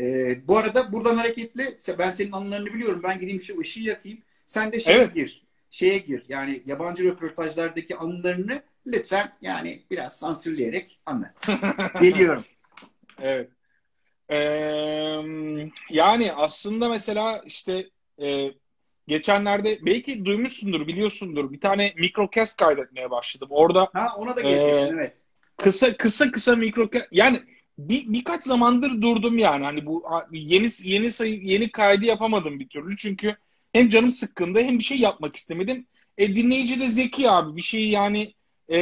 E, bu arada buradan hareketle ben senin anılarını biliyorum. Ben gideyim şu ışığı yakayım. Sen de şeye Evet. gir. Şeye gir. Yani yabancı röportajlardaki anılarını lütfen yani biraz sansürleyerek anlat. [laughs] Geliyorum. Evet. Ee, yani aslında mesela işte e, geçenlerde belki duymuşsundur, biliyorsundur. Bir tane mikrocast kaydetmeye başladım. Orada Ha ona da Ee, geliyorum evet. kısa kısa kısa mikro yani bir, birkaç zamandır durdum yani hani bu yeni yeni sayı yeni kaydı yapamadım bir türlü çünkü hem canım sıkkındı hem bir şey yapmak istemedim. E, dinleyici de zeki abi bir şey yani e,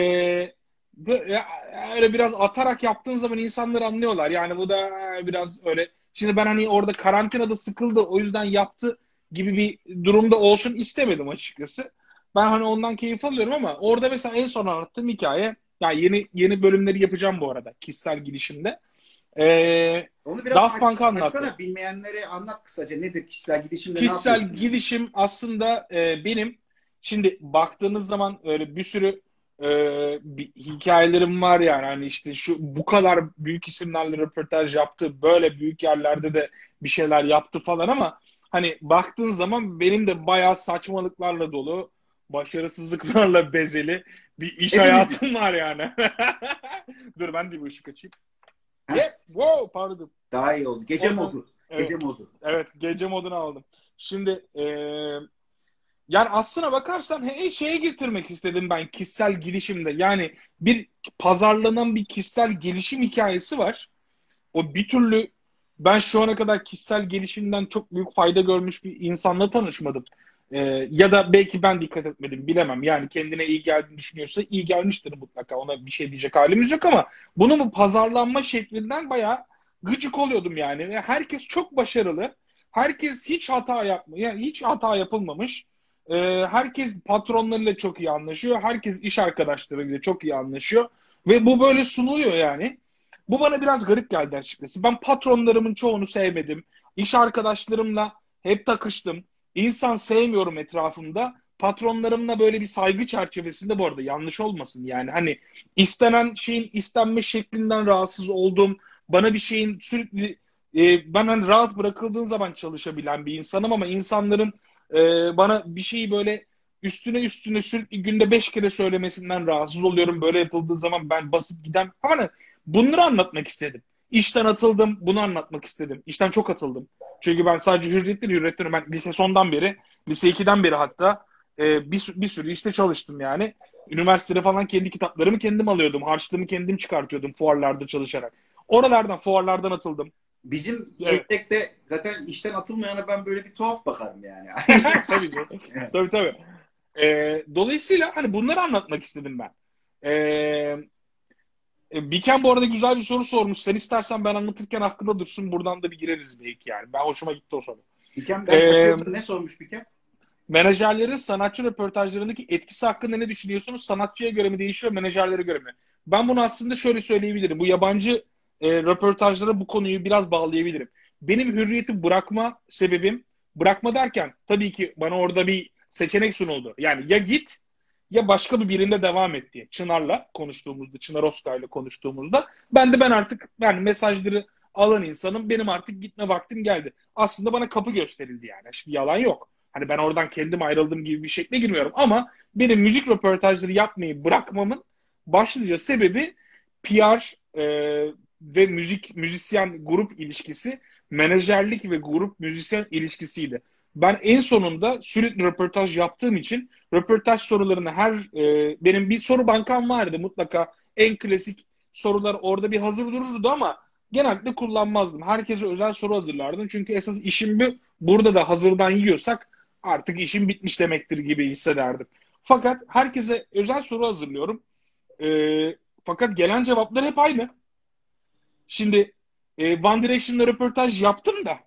öyle biraz atarak yaptığın zaman insanlar anlıyorlar yani bu da biraz öyle şimdi ben hani orada karantinada sıkıldı o yüzden yaptı gibi bir durumda olsun istemedim açıkçası. Ben hani ondan keyif alıyorum ama orada mesela en son anlattığım hikaye ya yeni yeni bölümleri yapacağım bu arada kişisel girişimde. Ee, Onu biraz Daft Punk'ı anlattı. açsana. Bilmeyenlere anlat kısaca. Nedir kişisel gidişimde ne kişisel yapıyorsun? girişim aslında e, benim şimdi baktığınız zaman öyle bir sürü e, bir hikayelerim var yani hani işte şu bu kadar büyük isimlerle röportaj yaptı böyle büyük yerlerde de bir şeyler yaptı falan ama hani baktığın zaman benim de bayağı saçmalıklarla dolu başarısızlıklarla [laughs] bezeli bir iş Hepimizin. hayatım var yani. [laughs] Dur ben de bir ışık açayım. Yeah, wow, pardon. Daha iyi oldu. Gece Ondan- modu. Evet. Gece modu. Evet, gece modunu aldım. Şimdi e, yani aslına bakarsan he, şeye getirmek istedim ben kişisel girişimde. Yani bir pazarlanan bir kişisel gelişim hikayesi var. O bir türlü ben şu ana kadar kişisel gelişimden çok büyük fayda görmüş bir insanla tanışmadım. E, ya da belki ben dikkat etmedim bilemem. Yani kendine iyi geldiğini düşünüyorsa iyi gelmiştir mutlaka. Ona bir şey diyecek halimiz yok ama bunun bu pazarlanma şeklinden bayağı gıcık oluyordum yani. Herkes çok başarılı. Herkes hiç hata yapmıyor. Yani hiç hata yapılmamış. Ee, herkes patronlarıyla çok iyi anlaşıyor. Herkes iş arkadaşlarıyla çok iyi anlaşıyor. Ve bu böyle sunuluyor yani. Bu bana biraz garip geldi açıkçası. Ben patronlarımın çoğunu sevmedim. İş arkadaşlarımla hep takıştım. İnsan sevmiyorum etrafımda. patronlarımla böyle bir saygı çerçevesinde bu arada yanlış olmasın yani hani istenen şeyin istenme şeklinden rahatsız oldum. Bana bir şeyin sürekli e, ben hani rahat bırakıldığın zaman çalışabilen bir insanım ama insanların e, bana bir şeyi böyle üstüne üstüne sürekli günde beş kere söylemesinden rahatsız oluyorum. Böyle yapıldığı zaman ben basıp giden hani bunları anlatmak istedim. İşten atıldım, bunu anlatmak istedim. İşten çok atıldım. Çünkü ben sadece hürriyetleri hürriyetleri ben lise sondan beri, lise 2'den beri hatta e, bir, bir sürü işte çalıştım yani. Üniversitede falan kendi kitaplarımı kendim alıyordum. Harçlığımı kendim çıkartıyordum fuarlarda çalışarak. Oralardan, fuarlardan atıldım. Bizim evet. meslekte zaten işten atılmayana ben böyle bir tuhaf bakarım yani. [laughs] tabii, tabii tabii. E, dolayısıyla hani bunları anlatmak istedim ben. E, Biken bu arada güzel bir soru sormuş. Sen istersen ben anlatırken hakkında dursun. Buradan da bir gireriz belki yani. Ben hoşuma gitti o soru. Biken ben ee, ne sormuş Biken? Menajerlerin sanatçı röportajlarındaki etkisi hakkında ne düşünüyorsunuz? Sanatçıya göre mi değişiyor, menajerlere göre mi? Ben bunu aslında şöyle söyleyebilirim. Bu yabancı e, röportajlara bu konuyu biraz bağlayabilirim. Benim hürriyeti bırakma sebebim, bırakma derken tabii ki bana orada bir seçenek sunuldu. Yani ya git ya başka bir birinde devam et diye. Çınar'la konuştuğumuzda, Çınar Oskay'la konuştuğumuzda ben de ben artık yani mesajları alan insanım. Benim artık gitme vaktim geldi. Aslında bana kapı gösterildi yani. Şimdi yalan yok. Hani ben oradan kendim ayrıldım gibi bir şekle girmiyorum ama benim müzik röportajları yapmayı bırakmamın başlıca sebebi PR e, ve müzik müzisyen grup ilişkisi, menajerlik ve grup müzisyen ilişkisiydi. Ben en sonunda sürekli röportaj yaptığım için röportaj sorularını her e, benim bir soru bankam vardı mutlaka en klasik sorular orada bir hazır dururdu ama genellikle kullanmazdım. Herkese özel soru hazırlardım. Çünkü esas işim bu. Burada da hazırdan yiyorsak artık işim bitmiş demektir gibi hissederdim. Fakat herkese özel soru hazırlıyorum. E, fakat gelen cevaplar hep aynı. Şimdi e, One Direction'la röportaj yaptım da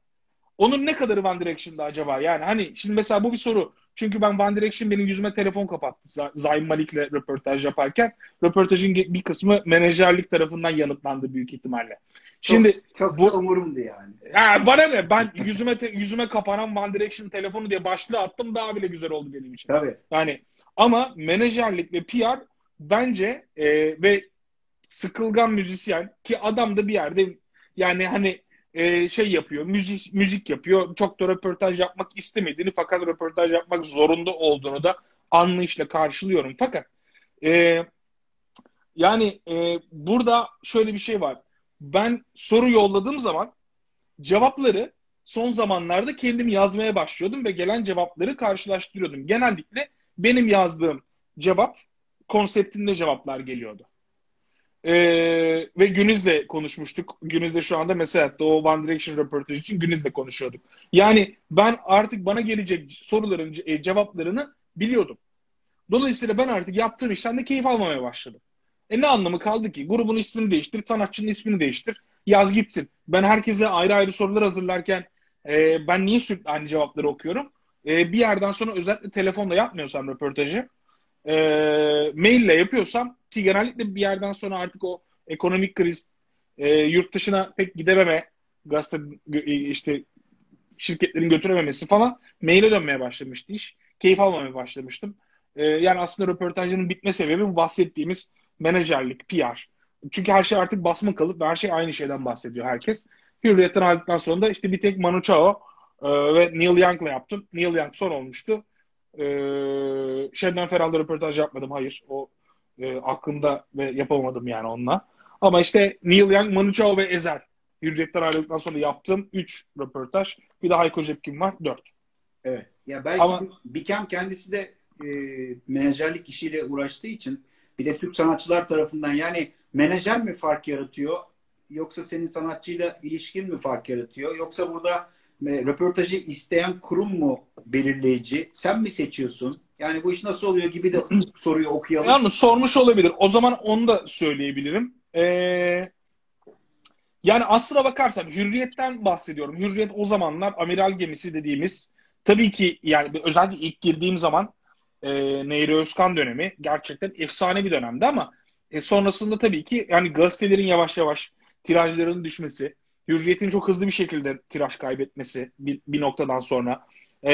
onun ne kadarı One Direction'da acaba? Yani hani şimdi mesela bu bir soru. Çünkü ben One Direction benim yüzüme telefon kapattı Zayn Malik'le röportaj yaparken. Röportajın bir kısmı menajerlik tarafından yanıtlandı büyük ihtimalle. Şimdi çok, çok bu umurumdu yani. Ya bana ne? Ben yüzüme te, yüzüme kapanan One Direction telefonu diye başlığı attım daha bile güzel oldu benim için. Tabii. Yani ama menajerlik ve PR bence e, ve sıkılgan müzisyen ki adam da bir yerde yani hani e, şey yapıyor, müzik, müzik yapıyor. Çok da röportaj yapmak istemediğini fakat röportaj yapmak zorunda olduğunu da anlayışla karşılıyorum. Fakat e, yani e, burada şöyle bir şey var. Ben soru yolladığım zaman cevapları son zamanlarda kendim yazmaya başlıyordum ve gelen cevapları karşılaştırıyordum. Genellikle benim yazdığım cevap konseptinde cevaplar geliyordu. Ee, ve Güniz'le konuşmuştuk. Güniz'le şu anda mesela o One Direction röportajı için Güniz'le konuşuyorduk. Yani ben artık bana gelecek soruların e, cevaplarını biliyordum. Dolayısıyla ben artık yaptığım işten de keyif almamaya başladım. E ne anlamı kaldı ki? Grubun ismini değiştir, sanatçının ismini değiştir. Yaz gitsin. Ben herkese ayrı ayrı sorular hazırlarken e, ben niye sürekli aynı cevapları okuyorum? E, bir yerden sonra özellikle telefonla yapmıyorsam röportajı e, maille yapıyorsam ki genellikle bir yerden sonra artık o ekonomik kriz e, yurt dışına pek gidememe gazete işte şirketlerin götürememesi falan maile dönmeye başlamıştı iş. Keyif almamaya başlamıştım. E, yani aslında röportajının bitme sebebi bahsettiğimiz menajerlik, PR. Çünkü her şey artık basma kalıp her şey aynı şeyden bahsediyor herkes. Hürriyetten aldıktan sonra da işte bir tek Manu Chao e, ve Neil Young'la yaptım. Neil Young son olmuştu. E, Şebnem Feral'da röportaj yapmadım. Hayır. O e, aklımda ve yapamadım yani onunla. Ama işte Neil Young, Manu Chao ve Ezel. Hürriyetten ayrıldıktan sonra yaptığım 3 röportaj. Bir de Hayko Cepkin var. 4. Evet. Ya belki Ama, Bikem kendisi de e, menajerlik işiyle uğraştığı için bir de Türk sanatçılar tarafından yani menajer mi fark yaratıyor yoksa senin sanatçıyla ilişkin mi fark yaratıyor yoksa burada röportajı isteyen kurum mu belirleyici? Sen mi seçiyorsun? Yani bu iş nasıl oluyor gibi de [clears throat] soruyu okuyalım. Yani sormuş olabilir. O zaman onu da söyleyebilirim. Ee, yani aslına bakarsan hürriyetten bahsediyorum. Hürriyet o zamanlar amiral gemisi dediğimiz tabii ki yani özellikle ilk girdiğim zaman e, Neyri Özkan dönemi gerçekten efsane bir dönemdi ama e, sonrasında tabii ki yani gazetelerin yavaş yavaş tirajlarının düşmesi, Hürriyet'in çok hızlı bir şekilde tiraj kaybetmesi bir, bir noktadan sonra. Ee,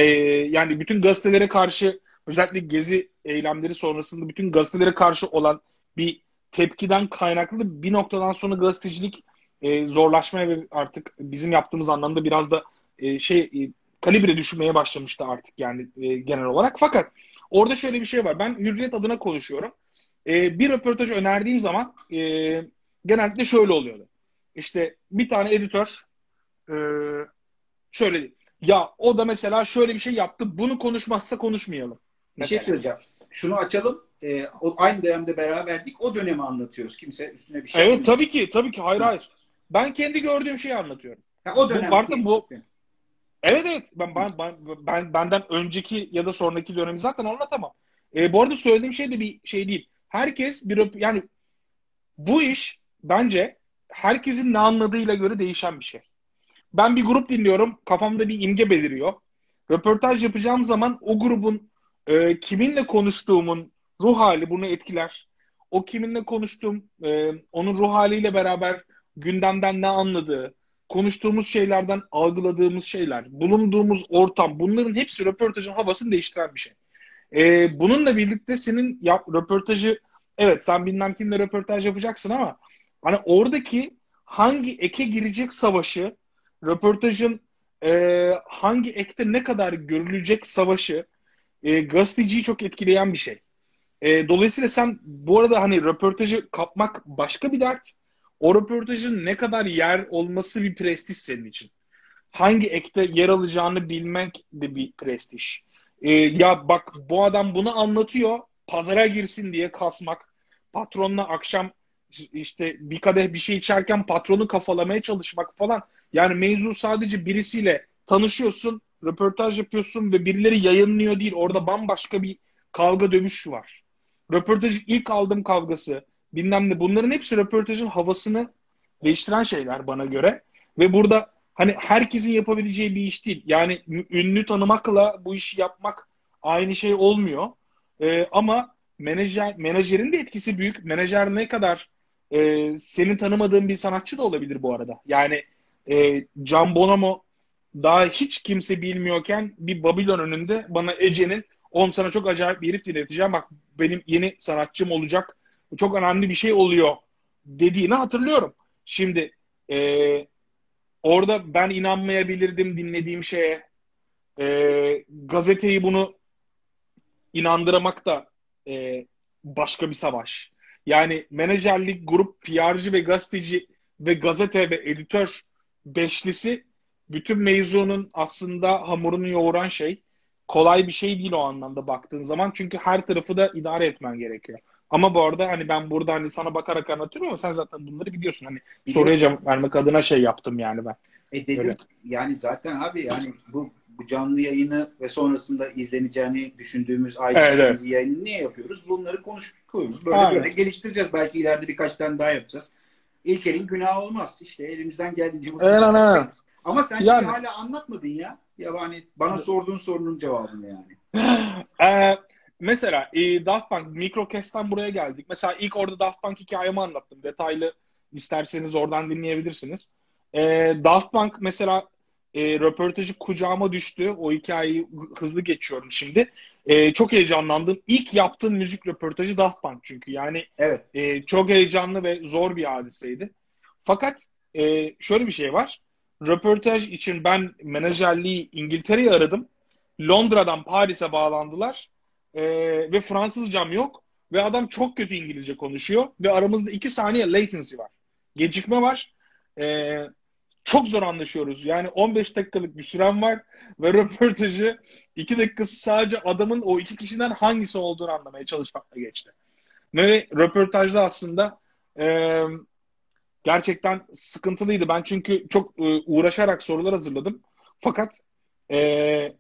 yani bütün gazetelere karşı özellikle gezi eylemleri sonrasında bütün gazetelere karşı olan bir tepkiden kaynaklı bir noktadan sonra gazetecilik e, zorlaşmaya ve artık bizim yaptığımız anlamda biraz da e, şey e, kalibre düşürmeye başlamıştı artık yani e, genel olarak. Fakat orada şöyle bir şey var. Ben hürriyet adına konuşuyorum. E, bir röportaj önerdiğim zaman e, genellikle şöyle oluyordu. İşte bir tane editör e, şöyle ya o da mesela şöyle bir şey yaptı. Bunu konuşmazsa konuşmayalım. Bir şey söyleyeceğim. Şunu açalım. E, o, aynı dönemde beraberdik. O dönemi anlatıyoruz. Kimse üstüne bir şey Evet tabii ki. Tabii ki. Hayır hayır. Ben kendi gördüğüm şeyi anlatıyorum. Ha, o dönem. Bu, vardı bu. Evet evet. Ben, ben, ben, ben benden önceki ya da sonraki dönemi zaten anlatamam. E, bu arada söylediğim şey de bir şey değil. Herkes bir yani bu iş bence herkesin ne anladığıyla göre değişen bir şey. Ben bir grup dinliyorum. Kafamda bir imge beliriyor. Röportaj yapacağım zaman o grubun e, kiminle konuştuğumun ruh hali bunu etkiler. O kiminle konuştuğum, e, onun ruh haliyle beraber gündemden ne anladığı, konuştuğumuz şeylerden algıladığımız şeyler, bulunduğumuz ortam, bunların hepsi röportajın havasını değiştiren bir şey. E, bununla birlikte senin yap, röportajı, evet sen bilmem kimle röportaj yapacaksın ama hani oradaki hangi eke girecek savaşı, röportajın e, hangi ekte ne kadar görülecek savaşı e, gazeteciyi çok etkileyen bir şey. E, dolayısıyla sen bu arada hani röportajı kapmak başka bir dert. O röportajın ne kadar yer olması bir prestij senin için. Hangi ekte yer alacağını bilmek de bir prestij. E, ya bak bu adam bunu anlatıyor, pazara girsin diye kasmak, patronla akşam işte bir kadeh bir şey içerken patronu kafalamaya çalışmak falan. Yani mevzu sadece birisiyle tanışıyorsun, röportaj yapıyorsun ve birileri yayınlıyor değil. Orada bambaşka bir kavga dövüş var. Röportajı ilk aldığım kavgası bilmem ne bunların hepsi röportajın havasını değiştiren şeyler bana göre. Ve burada hani herkesin yapabileceği bir iş değil. Yani ünlü tanımakla bu işi yapmak aynı şey olmuyor. Ee, ama menajer menajerin de etkisi büyük. Menajer ne kadar e, senin tanımadığın bir sanatçı da olabilir bu arada. Yani e, Can Bonomo daha hiç kimse bilmiyorken bir Babylon önünde bana Ece'nin on sana çok acayip bir herif dinleteceğim. Bak benim yeni sanatçım olacak. Çok önemli bir şey oluyor dediğini hatırlıyorum. Şimdi e, orada ben inanmayabilirdim dinlediğim şeye. E, gazeteyi bunu inandıramak da e, başka bir savaş. Yani menajerlik, grup, PR'cı ve gazeteci ve gazete ve editör beşlisi bütün mevzunun aslında hamurunu yoğuran şey kolay bir şey değil o anlamda baktığın zaman. Çünkü her tarafı da idare etmen gerekiyor. Ama bu arada hani ben burada hani sana bakarak anlatıyorum ama sen zaten bunları biliyorsun. Hani Biliyorum. soruya cevap vermek adına şey yaptım yani ben. E dedim Öyle. yani zaten abi yani bu bu canlı yayını ve sonrasında izleneceğini düşündüğümüz ay evet, evet. yayını niye yapıyoruz? Bunları konuşuyoruz. Böyle Aynen. böyle geliştireceğiz. Belki ileride birkaç tane daha yapacağız. İlkerin günahı olmaz. İşte elimizden geldiğince evet, evet. Ama sen yani. şey hala anlatmadın ya. Ya hani bana sorduğun sorunun cevabını yani. [laughs] ee, mesela e, Daft Punk Microcast'tan buraya geldik. Mesela ilk orada Daft Punk hikayemi anlattım. Detaylı isterseniz oradan dinleyebilirsiniz. E, Daft Punk mesela e, röportajı kucağıma düştü. O hikayeyi hızlı geçiyorum şimdi. E, çok heyecanlandım. İlk yaptığım müzik röportajı Daft Punk çünkü. Yani evet. e, çok heyecanlı ve zor bir hadiseydi. Fakat e, şöyle bir şey var röportaj için ben menajerliği İngiltere'yi aradım. Londra'dan Paris'e bağlandılar. E, ve Fransızcam yok. Ve adam çok kötü İngilizce konuşuyor. Ve aramızda iki saniye latency var. Gecikme var. E, çok zor anlaşıyoruz. Yani 15 dakikalık bir süren var. Ve [laughs] röportajı iki dakikası sadece adamın o iki kişiden hangisi olduğunu anlamaya çalışmakla geçti. Ve röportajda aslında e, gerçekten sıkıntılıydı. Ben çünkü çok e, uğraşarak sorular hazırladım. Fakat e,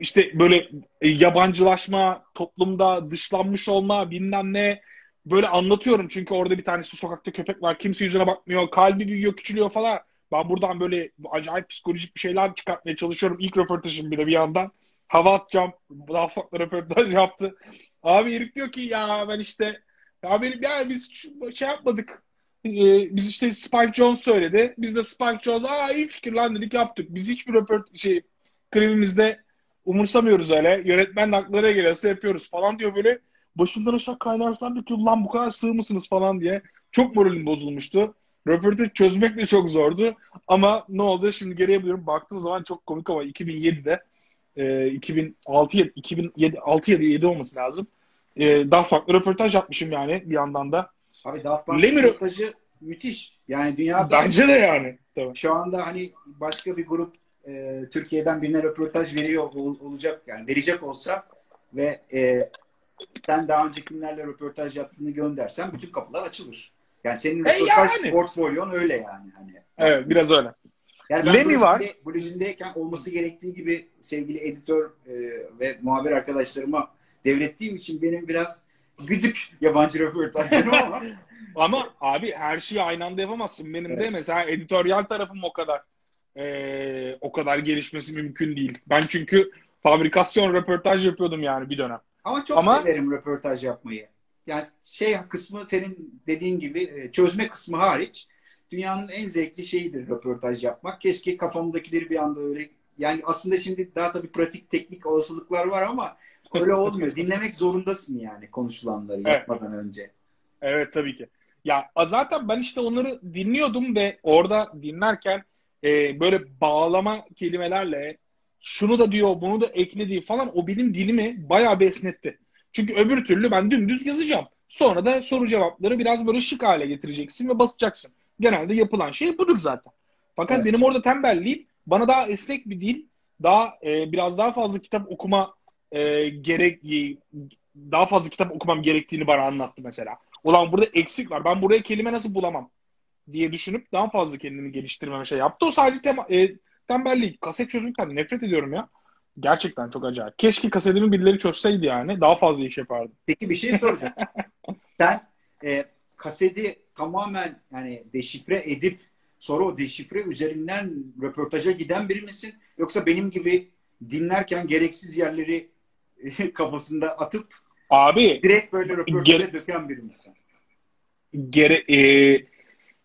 işte böyle e, yabancılaşma, toplumda dışlanmış olma, bilmem ne böyle anlatıyorum. Çünkü orada bir tanesi sokakta köpek var. Kimse yüzüne bakmıyor. Kalbi büyüyor, küçülüyor falan. Ben buradan böyle acayip psikolojik bir şeyler çıkartmaya çalışıyorum. İlk röportajım bile bir yandan. Hava atacağım. Daha farklı röportaj yaptı. Abi herif diyor ki ya ben işte ya benim ya biz şey yapmadık e, biz işte Spike Jones söyledi. Biz de Spike Jones aa iyi fikir lan dedik yaptık. Biz hiçbir röport şey klibimizde umursamıyoruz öyle. Yönetmen aklına geliyorsa yapıyoruz falan diyor böyle. Başından aşağı kaynar sular döküyor. Lan bu kadar sığ mısınız falan diye. Çok moralim bozulmuştu. Röportaj çözmek de çok zordu. Ama ne oldu? Şimdi geriye biliyorum. Baktığım zaman çok komik ama 2007'de e, 2006 2007 6 7 7 olması lazım. E, daha farklı röportaj yapmışım yani bir yandan da. Abi Daft Punk Lemir- röportajı müthiş. Yani dünyada Bence de yani. Tabii. şu anda hani başka bir grup e, Türkiye'den birine röportaj veriyor ol- olacak yani verecek olsa ve e, sen daha önce kimlerle röportaj yaptığını göndersen bütün kapılar açılır. Yani senin E röportaj yani. portfolyon öyle yani. Hani. Evet biraz öyle. Yani ben Blue var. Jean'deyken olması gerektiği gibi sevgili editör e, ve muhabir arkadaşlarıma devrettiğim için benim biraz güdük yabancı röportajlarım ama [laughs] Ama abi her şeyi aynı anda yapamazsın. Benim de Evet. mesela editoryal tarafım o kadar eee, o kadar gelişmesi mümkün değil. Ben çünkü fabrikasyon röportaj yapıyordum yani bir dönem. Ama çok Ama- severim röportaj yapmayı. Yani şey kısmı senin dediğin gibi e, çözme kısmı hariç dünyanın en zevkli şeyidir röportaj yapmak. Keşke kafamdakileri bir anda öyle yani aslında şimdi daha tabii pratik teknik olasılıklar var ama öyle olmuyor. [laughs] Dinlemek zorundasın yani konuşulanları Evet. yapmadan önce. Evet tabii ki. Ya zaten ben işte onları dinliyordum ve orada dinlerken e, böyle bağlama kelimelerle şunu da diyor, bunu da eklediği falan o benim dilimi bayağı bir esnetti. Çünkü öbür türlü ben dümdüz yazacağım. Sonra da soru cevapları biraz böyle şık hale getireceksin ve basacaksın. Genelde yapılan şey budur zaten. Fakat Evet. benim orada tembelliğim bana daha esnek bir dil, daha e, biraz daha fazla kitap okuma e, gerek daha fazla kitap okumam gerektiğini bana anlattı mesela. Ulan burada eksik var. Ben buraya kelime nasıl bulamam diye düşünüp daha fazla kendimi geliştirmeme şey yaptı. O sadece tema, e, tembellik. Kaset çözmekten nefret ediyorum ya. Gerçekten çok acayip. Keşke kasetimi birileri çözseydi yani. Daha fazla iş yapardım. Peki bir şey soracağım. [laughs] Sen e, kaseti tamamen yani deşifre edip sonra o deşifre üzerinden röportaja giden biri misin? Yoksa benim gibi dinlerken gereksiz yerleri e, [laughs] kafasında atıp Abi direkt böyle röportaja Gere- döken biri misin? gere, e,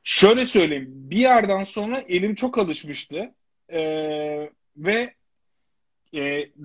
şöyle söyleyeyim. Bir yerden sonra elim çok alışmıştı. E, ve e,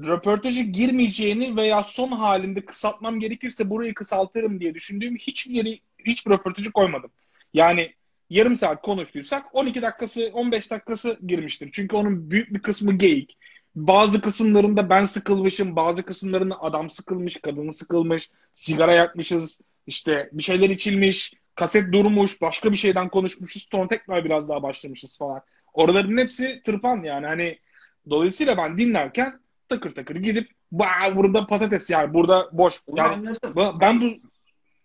röportaja girmeyeceğini veya son halinde kısaltmam gerekirse burayı kısaltırım diye düşündüğüm hiçbir yeri, hiçbir röportajı koymadım. Yani yarım saat konuştuysak 12 dakikası, 15 dakikası girmiştir. Çünkü onun büyük bir kısmı geyik. Bazı kısımlarında ben sıkılmışım, bazı kısımlarında adam sıkılmış, kadın sıkılmış, sigara yakmışız, işte bir şeyler içilmiş, kaset durmuş, başka bir şeyden konuşmuşuz, sonra tekrar biraz daha başlamışız falan. Oraların hepsi tırpan yani hani Dolayısıyla ben dinlerken takır takır gidip "Vaa, burada patates yani burada boş. Onu Yani anladım. ben bu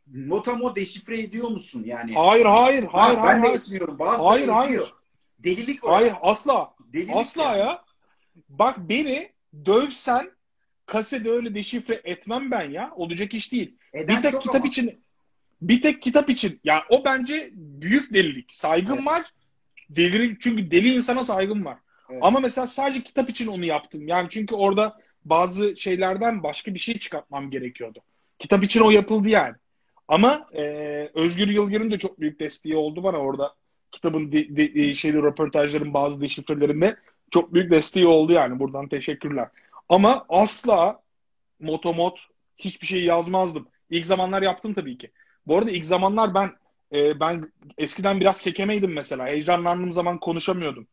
Notamo deşifre ediyor musun yani? hayır hayır hayır Ha, hayır ben de hayır. etmiyorum. Bazıları Hayır, ediyor. hayır. Delilik o. Hayır asla. Delilik Asla yani. ya. Bak beni dövsen kasede öyle deşifre etmem ben ya. Olacak iş değil. Eden Bir tek kitap ama. için bir tek kitap için ya o bence büyük delilik. Saygım Evet. var. Delirin çünkü deli insana saygım var. Ama mesela sadece kitap için onu yaptım. Yani çünkü orada bazı şeylerden başka bir şey çıkartmam gerekiyordu. Kitap için o yapıldı yani. Ama e, Özgür Yılgır'ın da çok büyük desteği oldu bana orada. Kitabın de, de, de- şeyli röportajların bazı deşifrelerinde çok büyük desteği oldu yani. Buradan teşekkürler. Ama asla motomot hiçbir şey yazmazdım. İlk zamanlar yaptım tabii ki. Bu arada ilk zamanlar ben e, ben eskiden biraz kekemeydim mesela. Heyecanlandığım zaman konuşamıyordum.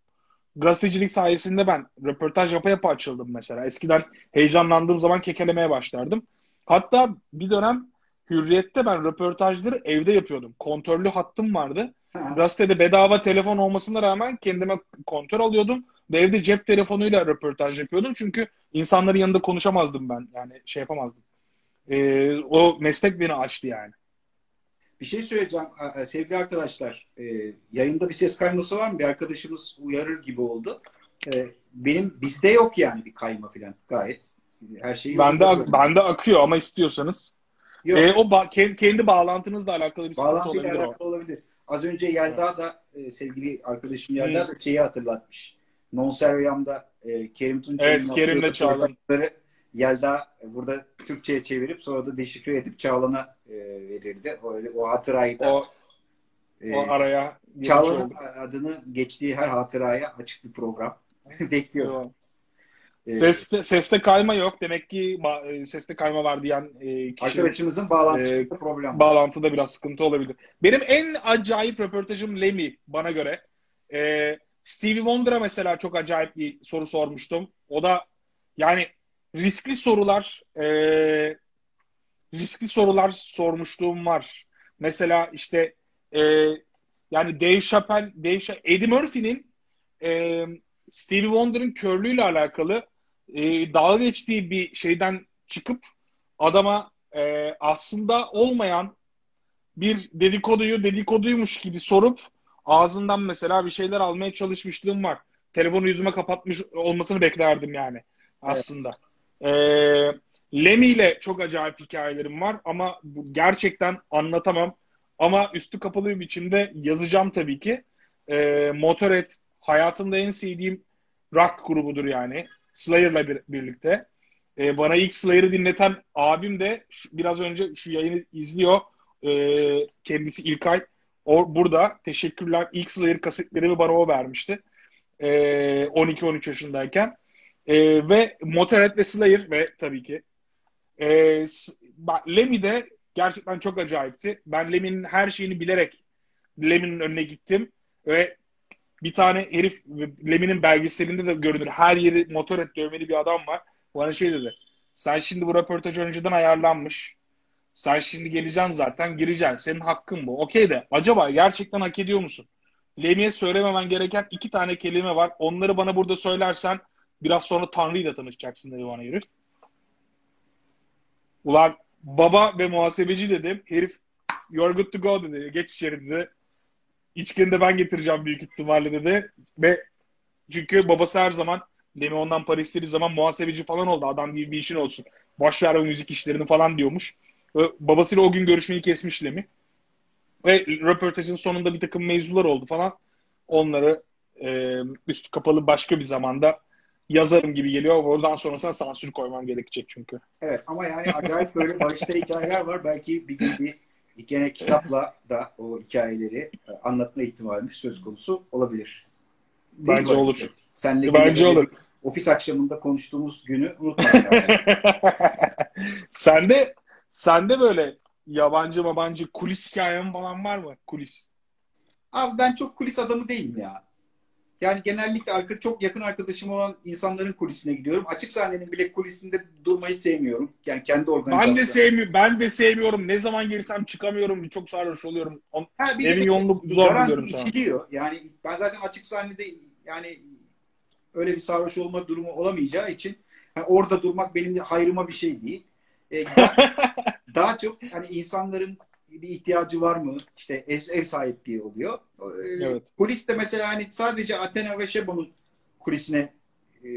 Gazetecilik sayesinde ben röportaj yapa yapa açıldım mesela. Eskiden heyecanlandığım zaman kekelemeye başlardım. Hatta bir dönem Hürriyet'te ben röportajları evde yapıyordum. Kontörlü hattım vardı. Gazetede bedava telefon olmasına rağmen kendime kontör alıyordum. Ve evde cep telefonuyla röportaj yapıyordum. Çünkü insanların yanında konuşamazdım ben. Yani şey yapamazdım. Ee, o meslek beni açtı yani. Bir şey söyleyeceğim e, sevgili arkadaşlar. E, yayında bir ses kayması var mı? Bir arkadaşımız uyarır gibi oldu. E, benim bizde yok yani bir kayma falan. Gayet her şey Bende, yolunda. bende akıyor ama istiyorsanız. Yok. Ee, o ba- kendi, kendi bağlantınızla alakalı bir sıkıntı Bağlantıyla olabilir o. alakalı olabilir. Az önce Yelda da e, sevgili arkadaşım Yelda da şeyi hatırlatmış. Non Serviam'da e, Kerim Tunçay'ın Evet, Kerim'le Çağlan. Yelda burada Türkçe'ye çevirip sonra da deşifre edip Çağlan'a e, verirdi. O, öyle, o hatırayı da O, e, o araya Çağla'nın adını geçtiği her hatıraya açık bir program. [laughs] Bekliyoruz. Yok. Ee, Seste, seste kayma yok. Demek ki e, seste kayma var diyen e, kişi arkadaşımızın bağlantısında Ee, problem var. bağlantıda biraz sıkıntı olabilir. Benim en acayip röportajım Lemmy bana göre. Ee, Stevie Wonder'a mesela çok acayip bir soru sormuştum. O da yani riskli sorular e, riskli sorular sormuşluğum var. Mesela işte e, yani Dave Chappelle, Dave Cha- Eddie Murphy'nin e, Stevie Wonder'ın körlüğüyle alakalı e, dalga geçtiği bir şeyden çıkıp adama e, aslında olmayan bir dedikoduyu dedikoduymuş gibi sorup ağzından mesela bir şeyler almaya çalışmışlığım var. Telefonu yüzüme kapatmış olmasını beklerdim yani aslında. E, Lemmy ile çok acayip hikayelerim var ama gerçekten anlatamam. Ama üstü kapalı bir biçimde yazacağım tabii ki. E, Motorhead hayatımda en sevdiğim rock grubudur yani. Slayer'la bir, birlikte. E, bana ilk Slayer'ı dinleten abim de şu- biraz önce şu yayını izliyor. E, kendisi İlkay. O, burada. Teşekkürler. İlk Slayer kasetlerimi bana o vermişti. E, 12-13 yaşındayken. E, ve Motorhead ve Slayer ve tabii ki e, bak, Lemmy de gerçekten çok acayipti. Ben Lemmy'nin her şeyini bilerek Lemmy'nin önüne gittim ve bir tane herif Lemmy'nin belgeselinde de görünür. Her yeri Motorhead dövmeli bir adam var. Bana şey dedi. Sen şimdi bu röportaj önceden ayarlanmış. Sen şimdi geleceksin zaten gireceksin. Senin hakkın bu. Okey de acaba gerçekten hak ediyor musun? Lemmy'e söylememen gereken iki tane kelime var. Onları bana burada söylersen biraz sonra Tanrı ile tanışacaksın dedi bana herif. Ulan baba ve muhasebeci dedim. Herif you're good to go dedi. Geç içeri dedi. İçkini de ben getireceğim büyük ihtimalle dedi. Ve çünkü babası her zaman Lemmy ondan para istediği zaman muhasebeci falan oldu. Adam gibi bir işin olsun. Boş o müzik işlerini falan diyormuş. Ve babasıyla o gün görüşmeyi kesmiş Lemmy. Ve röportajın sonunda bir takım mevzular oldu falan. Onları e, üstü kapalı başka bir zamanda yazarım gibi geliyor. Oradan sonrasına sansür koymam gerekecek çünkü. Evet ama yani acayip böyle başta hikayeler var. Belki bir gün bir gene kitapla da o hikayeleri e, anlatma ihtimalimiz söz konusu olabilir. Değil Bence mi? olur. Senle Bence olur. Ofis akşamında konuştuğumuz günü unutmayalım. [laughs] sende sende böyle yabancı mabancı kulis hikayen falan var mı? Kulis. Abi ben çok kulis adamı değilim ya. Yani genellikle arka, çok yakın arkadaşım olan insanların kulisine gidiyorum. Açık sahnenin bile kulisinde durmayı sevmiyorum. Yani kendi organizasyonum. Ben de sevmiyorum. Ben de sevmiyorum. Ne zaman girsem çıkamıyorum. Çok sarhoş oluyorum. Ha, bir Evin yolunu zor buluyorum sana. Yani ben zaten açık sahnede yani öyle bir sarhoş olma durumu olamayacağı için hani orada durmak benim hayrıma bir şey değil. Ee, daha, [laughs] daha çok hani insanların bir ihtiyacı var mı? İşte ev, ev sahipliği oluyor. Ee, Evet. Kulis de mesela hani sadece Athena ve Şebo'nun kulisine e,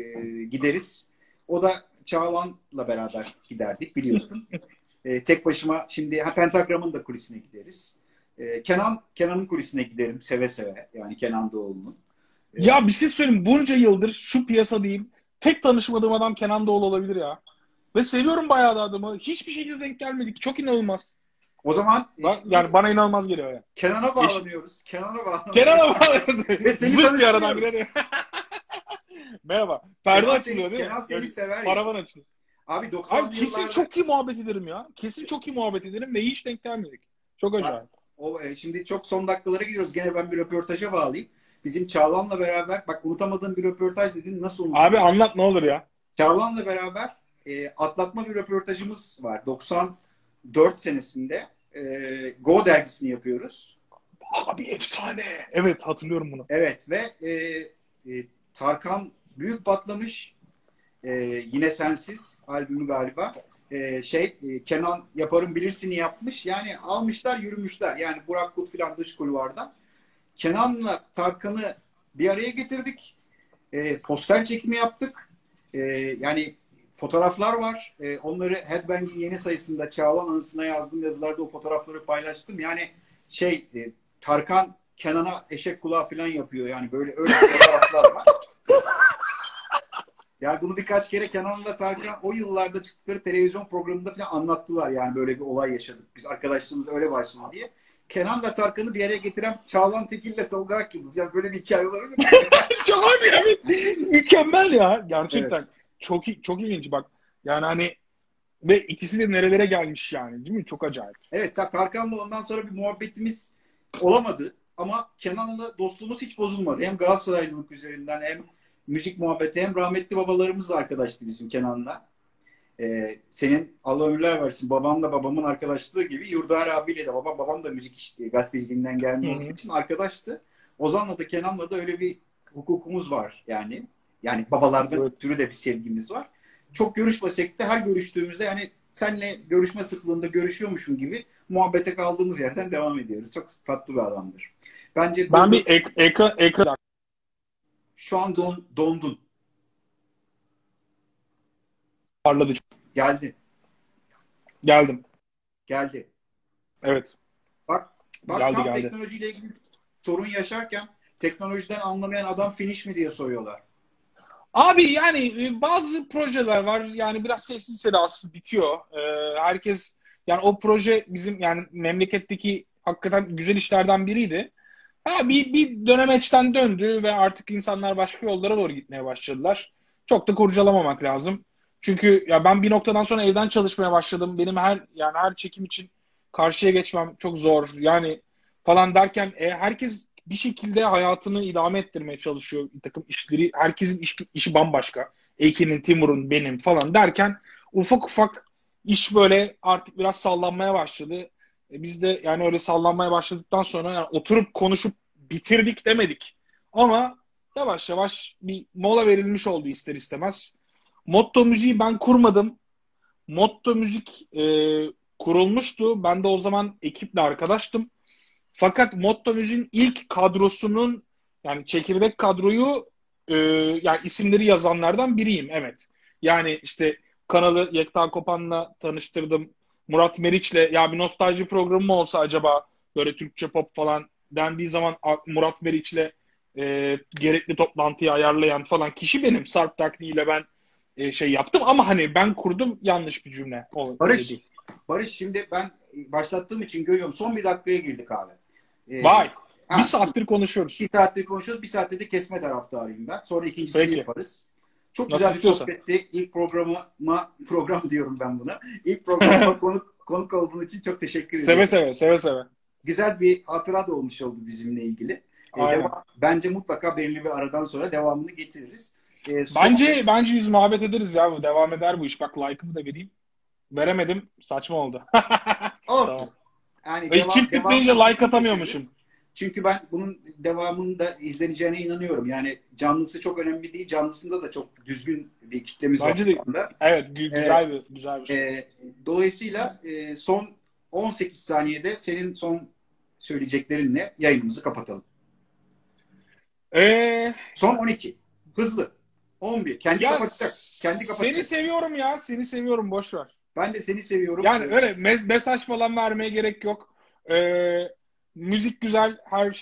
gideriz. O da Çağlan'la beraber giderdik biliyorsun. [laughs] E, tek başıma şimdi ha, Pentagram'ın da kulisine gideriz. E, Kenan Kenan'ın kulisine giderim seve seve. Yani Kenan Doğulu'nun. E, Ya bir şey söyleyeyim. Bunca yıldır şu piyasa diyeyim. Tek tanışmadığım adam Kenan Doğulu olabilir ya. Ve seviyorum bayağı da adamı. Hiçbir şekilde denk gelmedik. Çok inanılmaz. O zaman Bak, işte yani bana inanılmaz geliyor ya. Kenan'a bağlanıyoruz. Kenan'a bağlanıyoruz. Kenan'a bağlanıyoruz. Ve seni Zırt bir aradan girelim. [laughs] Merhaba. Perde açılıyor değil mi? Kenan seni Öyle sever ya. Paravan açılıyor. Abi 90 Abi kesin yıllarda çok iyi muhabbet ederim ya. Kesin çok iyi muhabbet ederim ve hiç denk gelmedik. Çok acayip. o, e, şimdi çok son dakikalara giriyoruz. Gene ben bir röportaja bağlayayım. Bizim Çağlan'la beraber bak unutamadığım bir röportaj dedin. Nasıl unuttun? Abi anlat ne olur ya. Çağlan'la beraber e, atlatma bir röportajımız var. 94 senesinde e, Go dergisini yapıyoruz. Abi efsane. Evet hatırlıyorum bunu. Evet ve e, e, Tarkan büyük patlamış. E, yine sensiz albümü galiba. E, şey e, Kenan yaparım bilirsini yapmış. Yani almışlar yürümüşler. Yani Burak Kut filan dış kulvardan. Kenan'la Tarkan'ı bir araya getirdik. E, poster çekimi yaptık. E, yani fotoğraflar var. E, onları Headbang'in yeni sayısında Çağlan anısına yazdığım yazılarda o fotoğrafları paylaştım. Yani şey e, Tarkan Kenan'a eşek kulağı falan yapıyor. Yani böyle öyle [laughs] fotoğraflar var. Yani bunu birkaç kere Kenan'la Tarkan o yıllarda çıktıkları televizyon programında falan anlattılar. Yani böyle bir olay yaşadık. Biz arkadaşlığımız öyle başladı diye. Kenan'la Tarkan'ı bir araya getiren Çağlan Tekin'le Tolga Akyıldız. Yani böyle bir hikaye olabilir mi? [laughs] Çok abi evet. Mükemmel ya. Gerçekten. Çok çok ilginç bak. Yani hani ve ikisi de nerelere gelmiş yani değil mi? Çok acayip. Evet Tarkan'la ondan sonra bir muhabbetimiz olamadı. Ama Kenan'la dostluğumuz hiç bozulmadı. Hem Galatasaraylılık üzerinden hem müzik muhabbeti hem rahmetli babalarımızla arkadaştı bizim Kenan'la. Ee, senin Allah ömürler versin babanla babamın arkadaşlığı gibi Yurdar abiyle de babam babam da müzik gazeteciliğinden gelme olduğu için arkadaştı. Ozan'la da Kenan'la da öyle bir hukukumuz var yani. Yani babalardan evet. türü de bir sevgimiz var. Çok görüşmesek de her görüştüğümüzde yani senle görüşme sıklığında görüşüyormuşum gibi muhabbete kaldığımız yerden devam ediyoruz. Çok tatlı bir adamdır. Bence ben bir ek, ekran ekran şu an don, dondun. Parladı. Geldi. Geldim. Geldi. Evet. Bak, bak geldi, tam geldi. teknolojiyle ilgili sorun yaşarken teknolojiden anlamayan adam finish mi diye soruyorlar. Abi yani e, bazı projeler var yani biraz sessiz sedasız bitiyor. Ee, herkes yani o proje bizim yani memleketteki hakikaten güzel işlerden biriydi. Ha, bir, bir dönemeçten döndü ve artık insanlar başka yollara doğru gitmeye başladılar. Çok da kurcalamamak lazım. Çünkü ya ben bir noktadan sonra evden çalışmaya başladım. Benim her yani her çekim için karşıya geçmem çok zor. Yani falan derken e, herkes bir şekilde hayatını idame ettirmeye çalışıyor. Bir takım işleri, herkesin iş, işi bambaşka. Ekin'in, Timur'un, benim falan derken ufak ufak iş böyle artık biraz sallanmaya başladı. E, biz de yani öyle sallanmaya başladıktan sonra yani oturup konuşup bitirdik demedik. Ama yavaş yavaş bir mola verilmiş oldu ister istemez. Motto müziği ben kurmadım. Motto müzik e, kurulmuştu. Ben de o zaman ekiple arkadaştım. Fakat Motto Müziğin ilk kadrosunun yani çekirdek kadroyu e, yani isimleri yazanlardan biriyim evet. Yani işte kanalı Yekta Kopan'la tanıştırdım. Murat Meriç'le ya bir nostalji programı mı olsa acaba böyle Türkçe pop falan dendiği zaman Murat Meriç'le e, gerekli toplantıyı ayarlayan falan kişi benim. Sarp Takni ile ben e, şey yaptım ama hani ben kurdum yanlış bir cümle. O, Barış, Barış şimdi ben başlattığım için görüyorum. Son bir dakikaya girdik abi. Ee, Vay. Ha, bir saattir konuşuyoruz. Bir saattir konuşuyoruz. Bir saatte de kesme taraftarıyım ben. Sonra ikincisini Peki. yaparız. Çok Nasıl güzel bir istiyorsan. sohbetti. İlk programa program diyorum ben buna. İlk programa [laughs] konuk, konuk olduğun için çok teşekkür ederim. Seve seve seve seve. Güzel bir hatıra da olmuş oldu bizimle ilgili. Ee, Aynen. devam- bence mutlaka belirli bir aradan sonra devamını getiririz. Ee, son- Bence bence biz muhabbet ederiz ya bu devam eder bu iş. Bak like'ımı da vereyim. Veremedim. Saçma oldu. [laughs] olsun. Tamam. Yani E, çift tıklayınca like atamıyormuşum. Çünkü ben bunun devamında izleneceğine inanıyorum. Yani canlısı çok önemli değil. Canlısında da çok düzgün bir kitlemiz Bence var. de-. Evet gü- güzel bir güzel bir şey. Ee, dolayısıyla e, son 18 saniyede senin son söyleyeceklerinle yayınımızı kapatalım. Ee, Son 12. Hızlı. 11. Kendi ya kapatacak. Kendi kapatacak. seni seviyorum ya. Seni seviyorum boş ver. Ben de seni seviyorum. Yani öyle mes- mesaj falan vermeye gerek yok. Ee, müzik güzel, her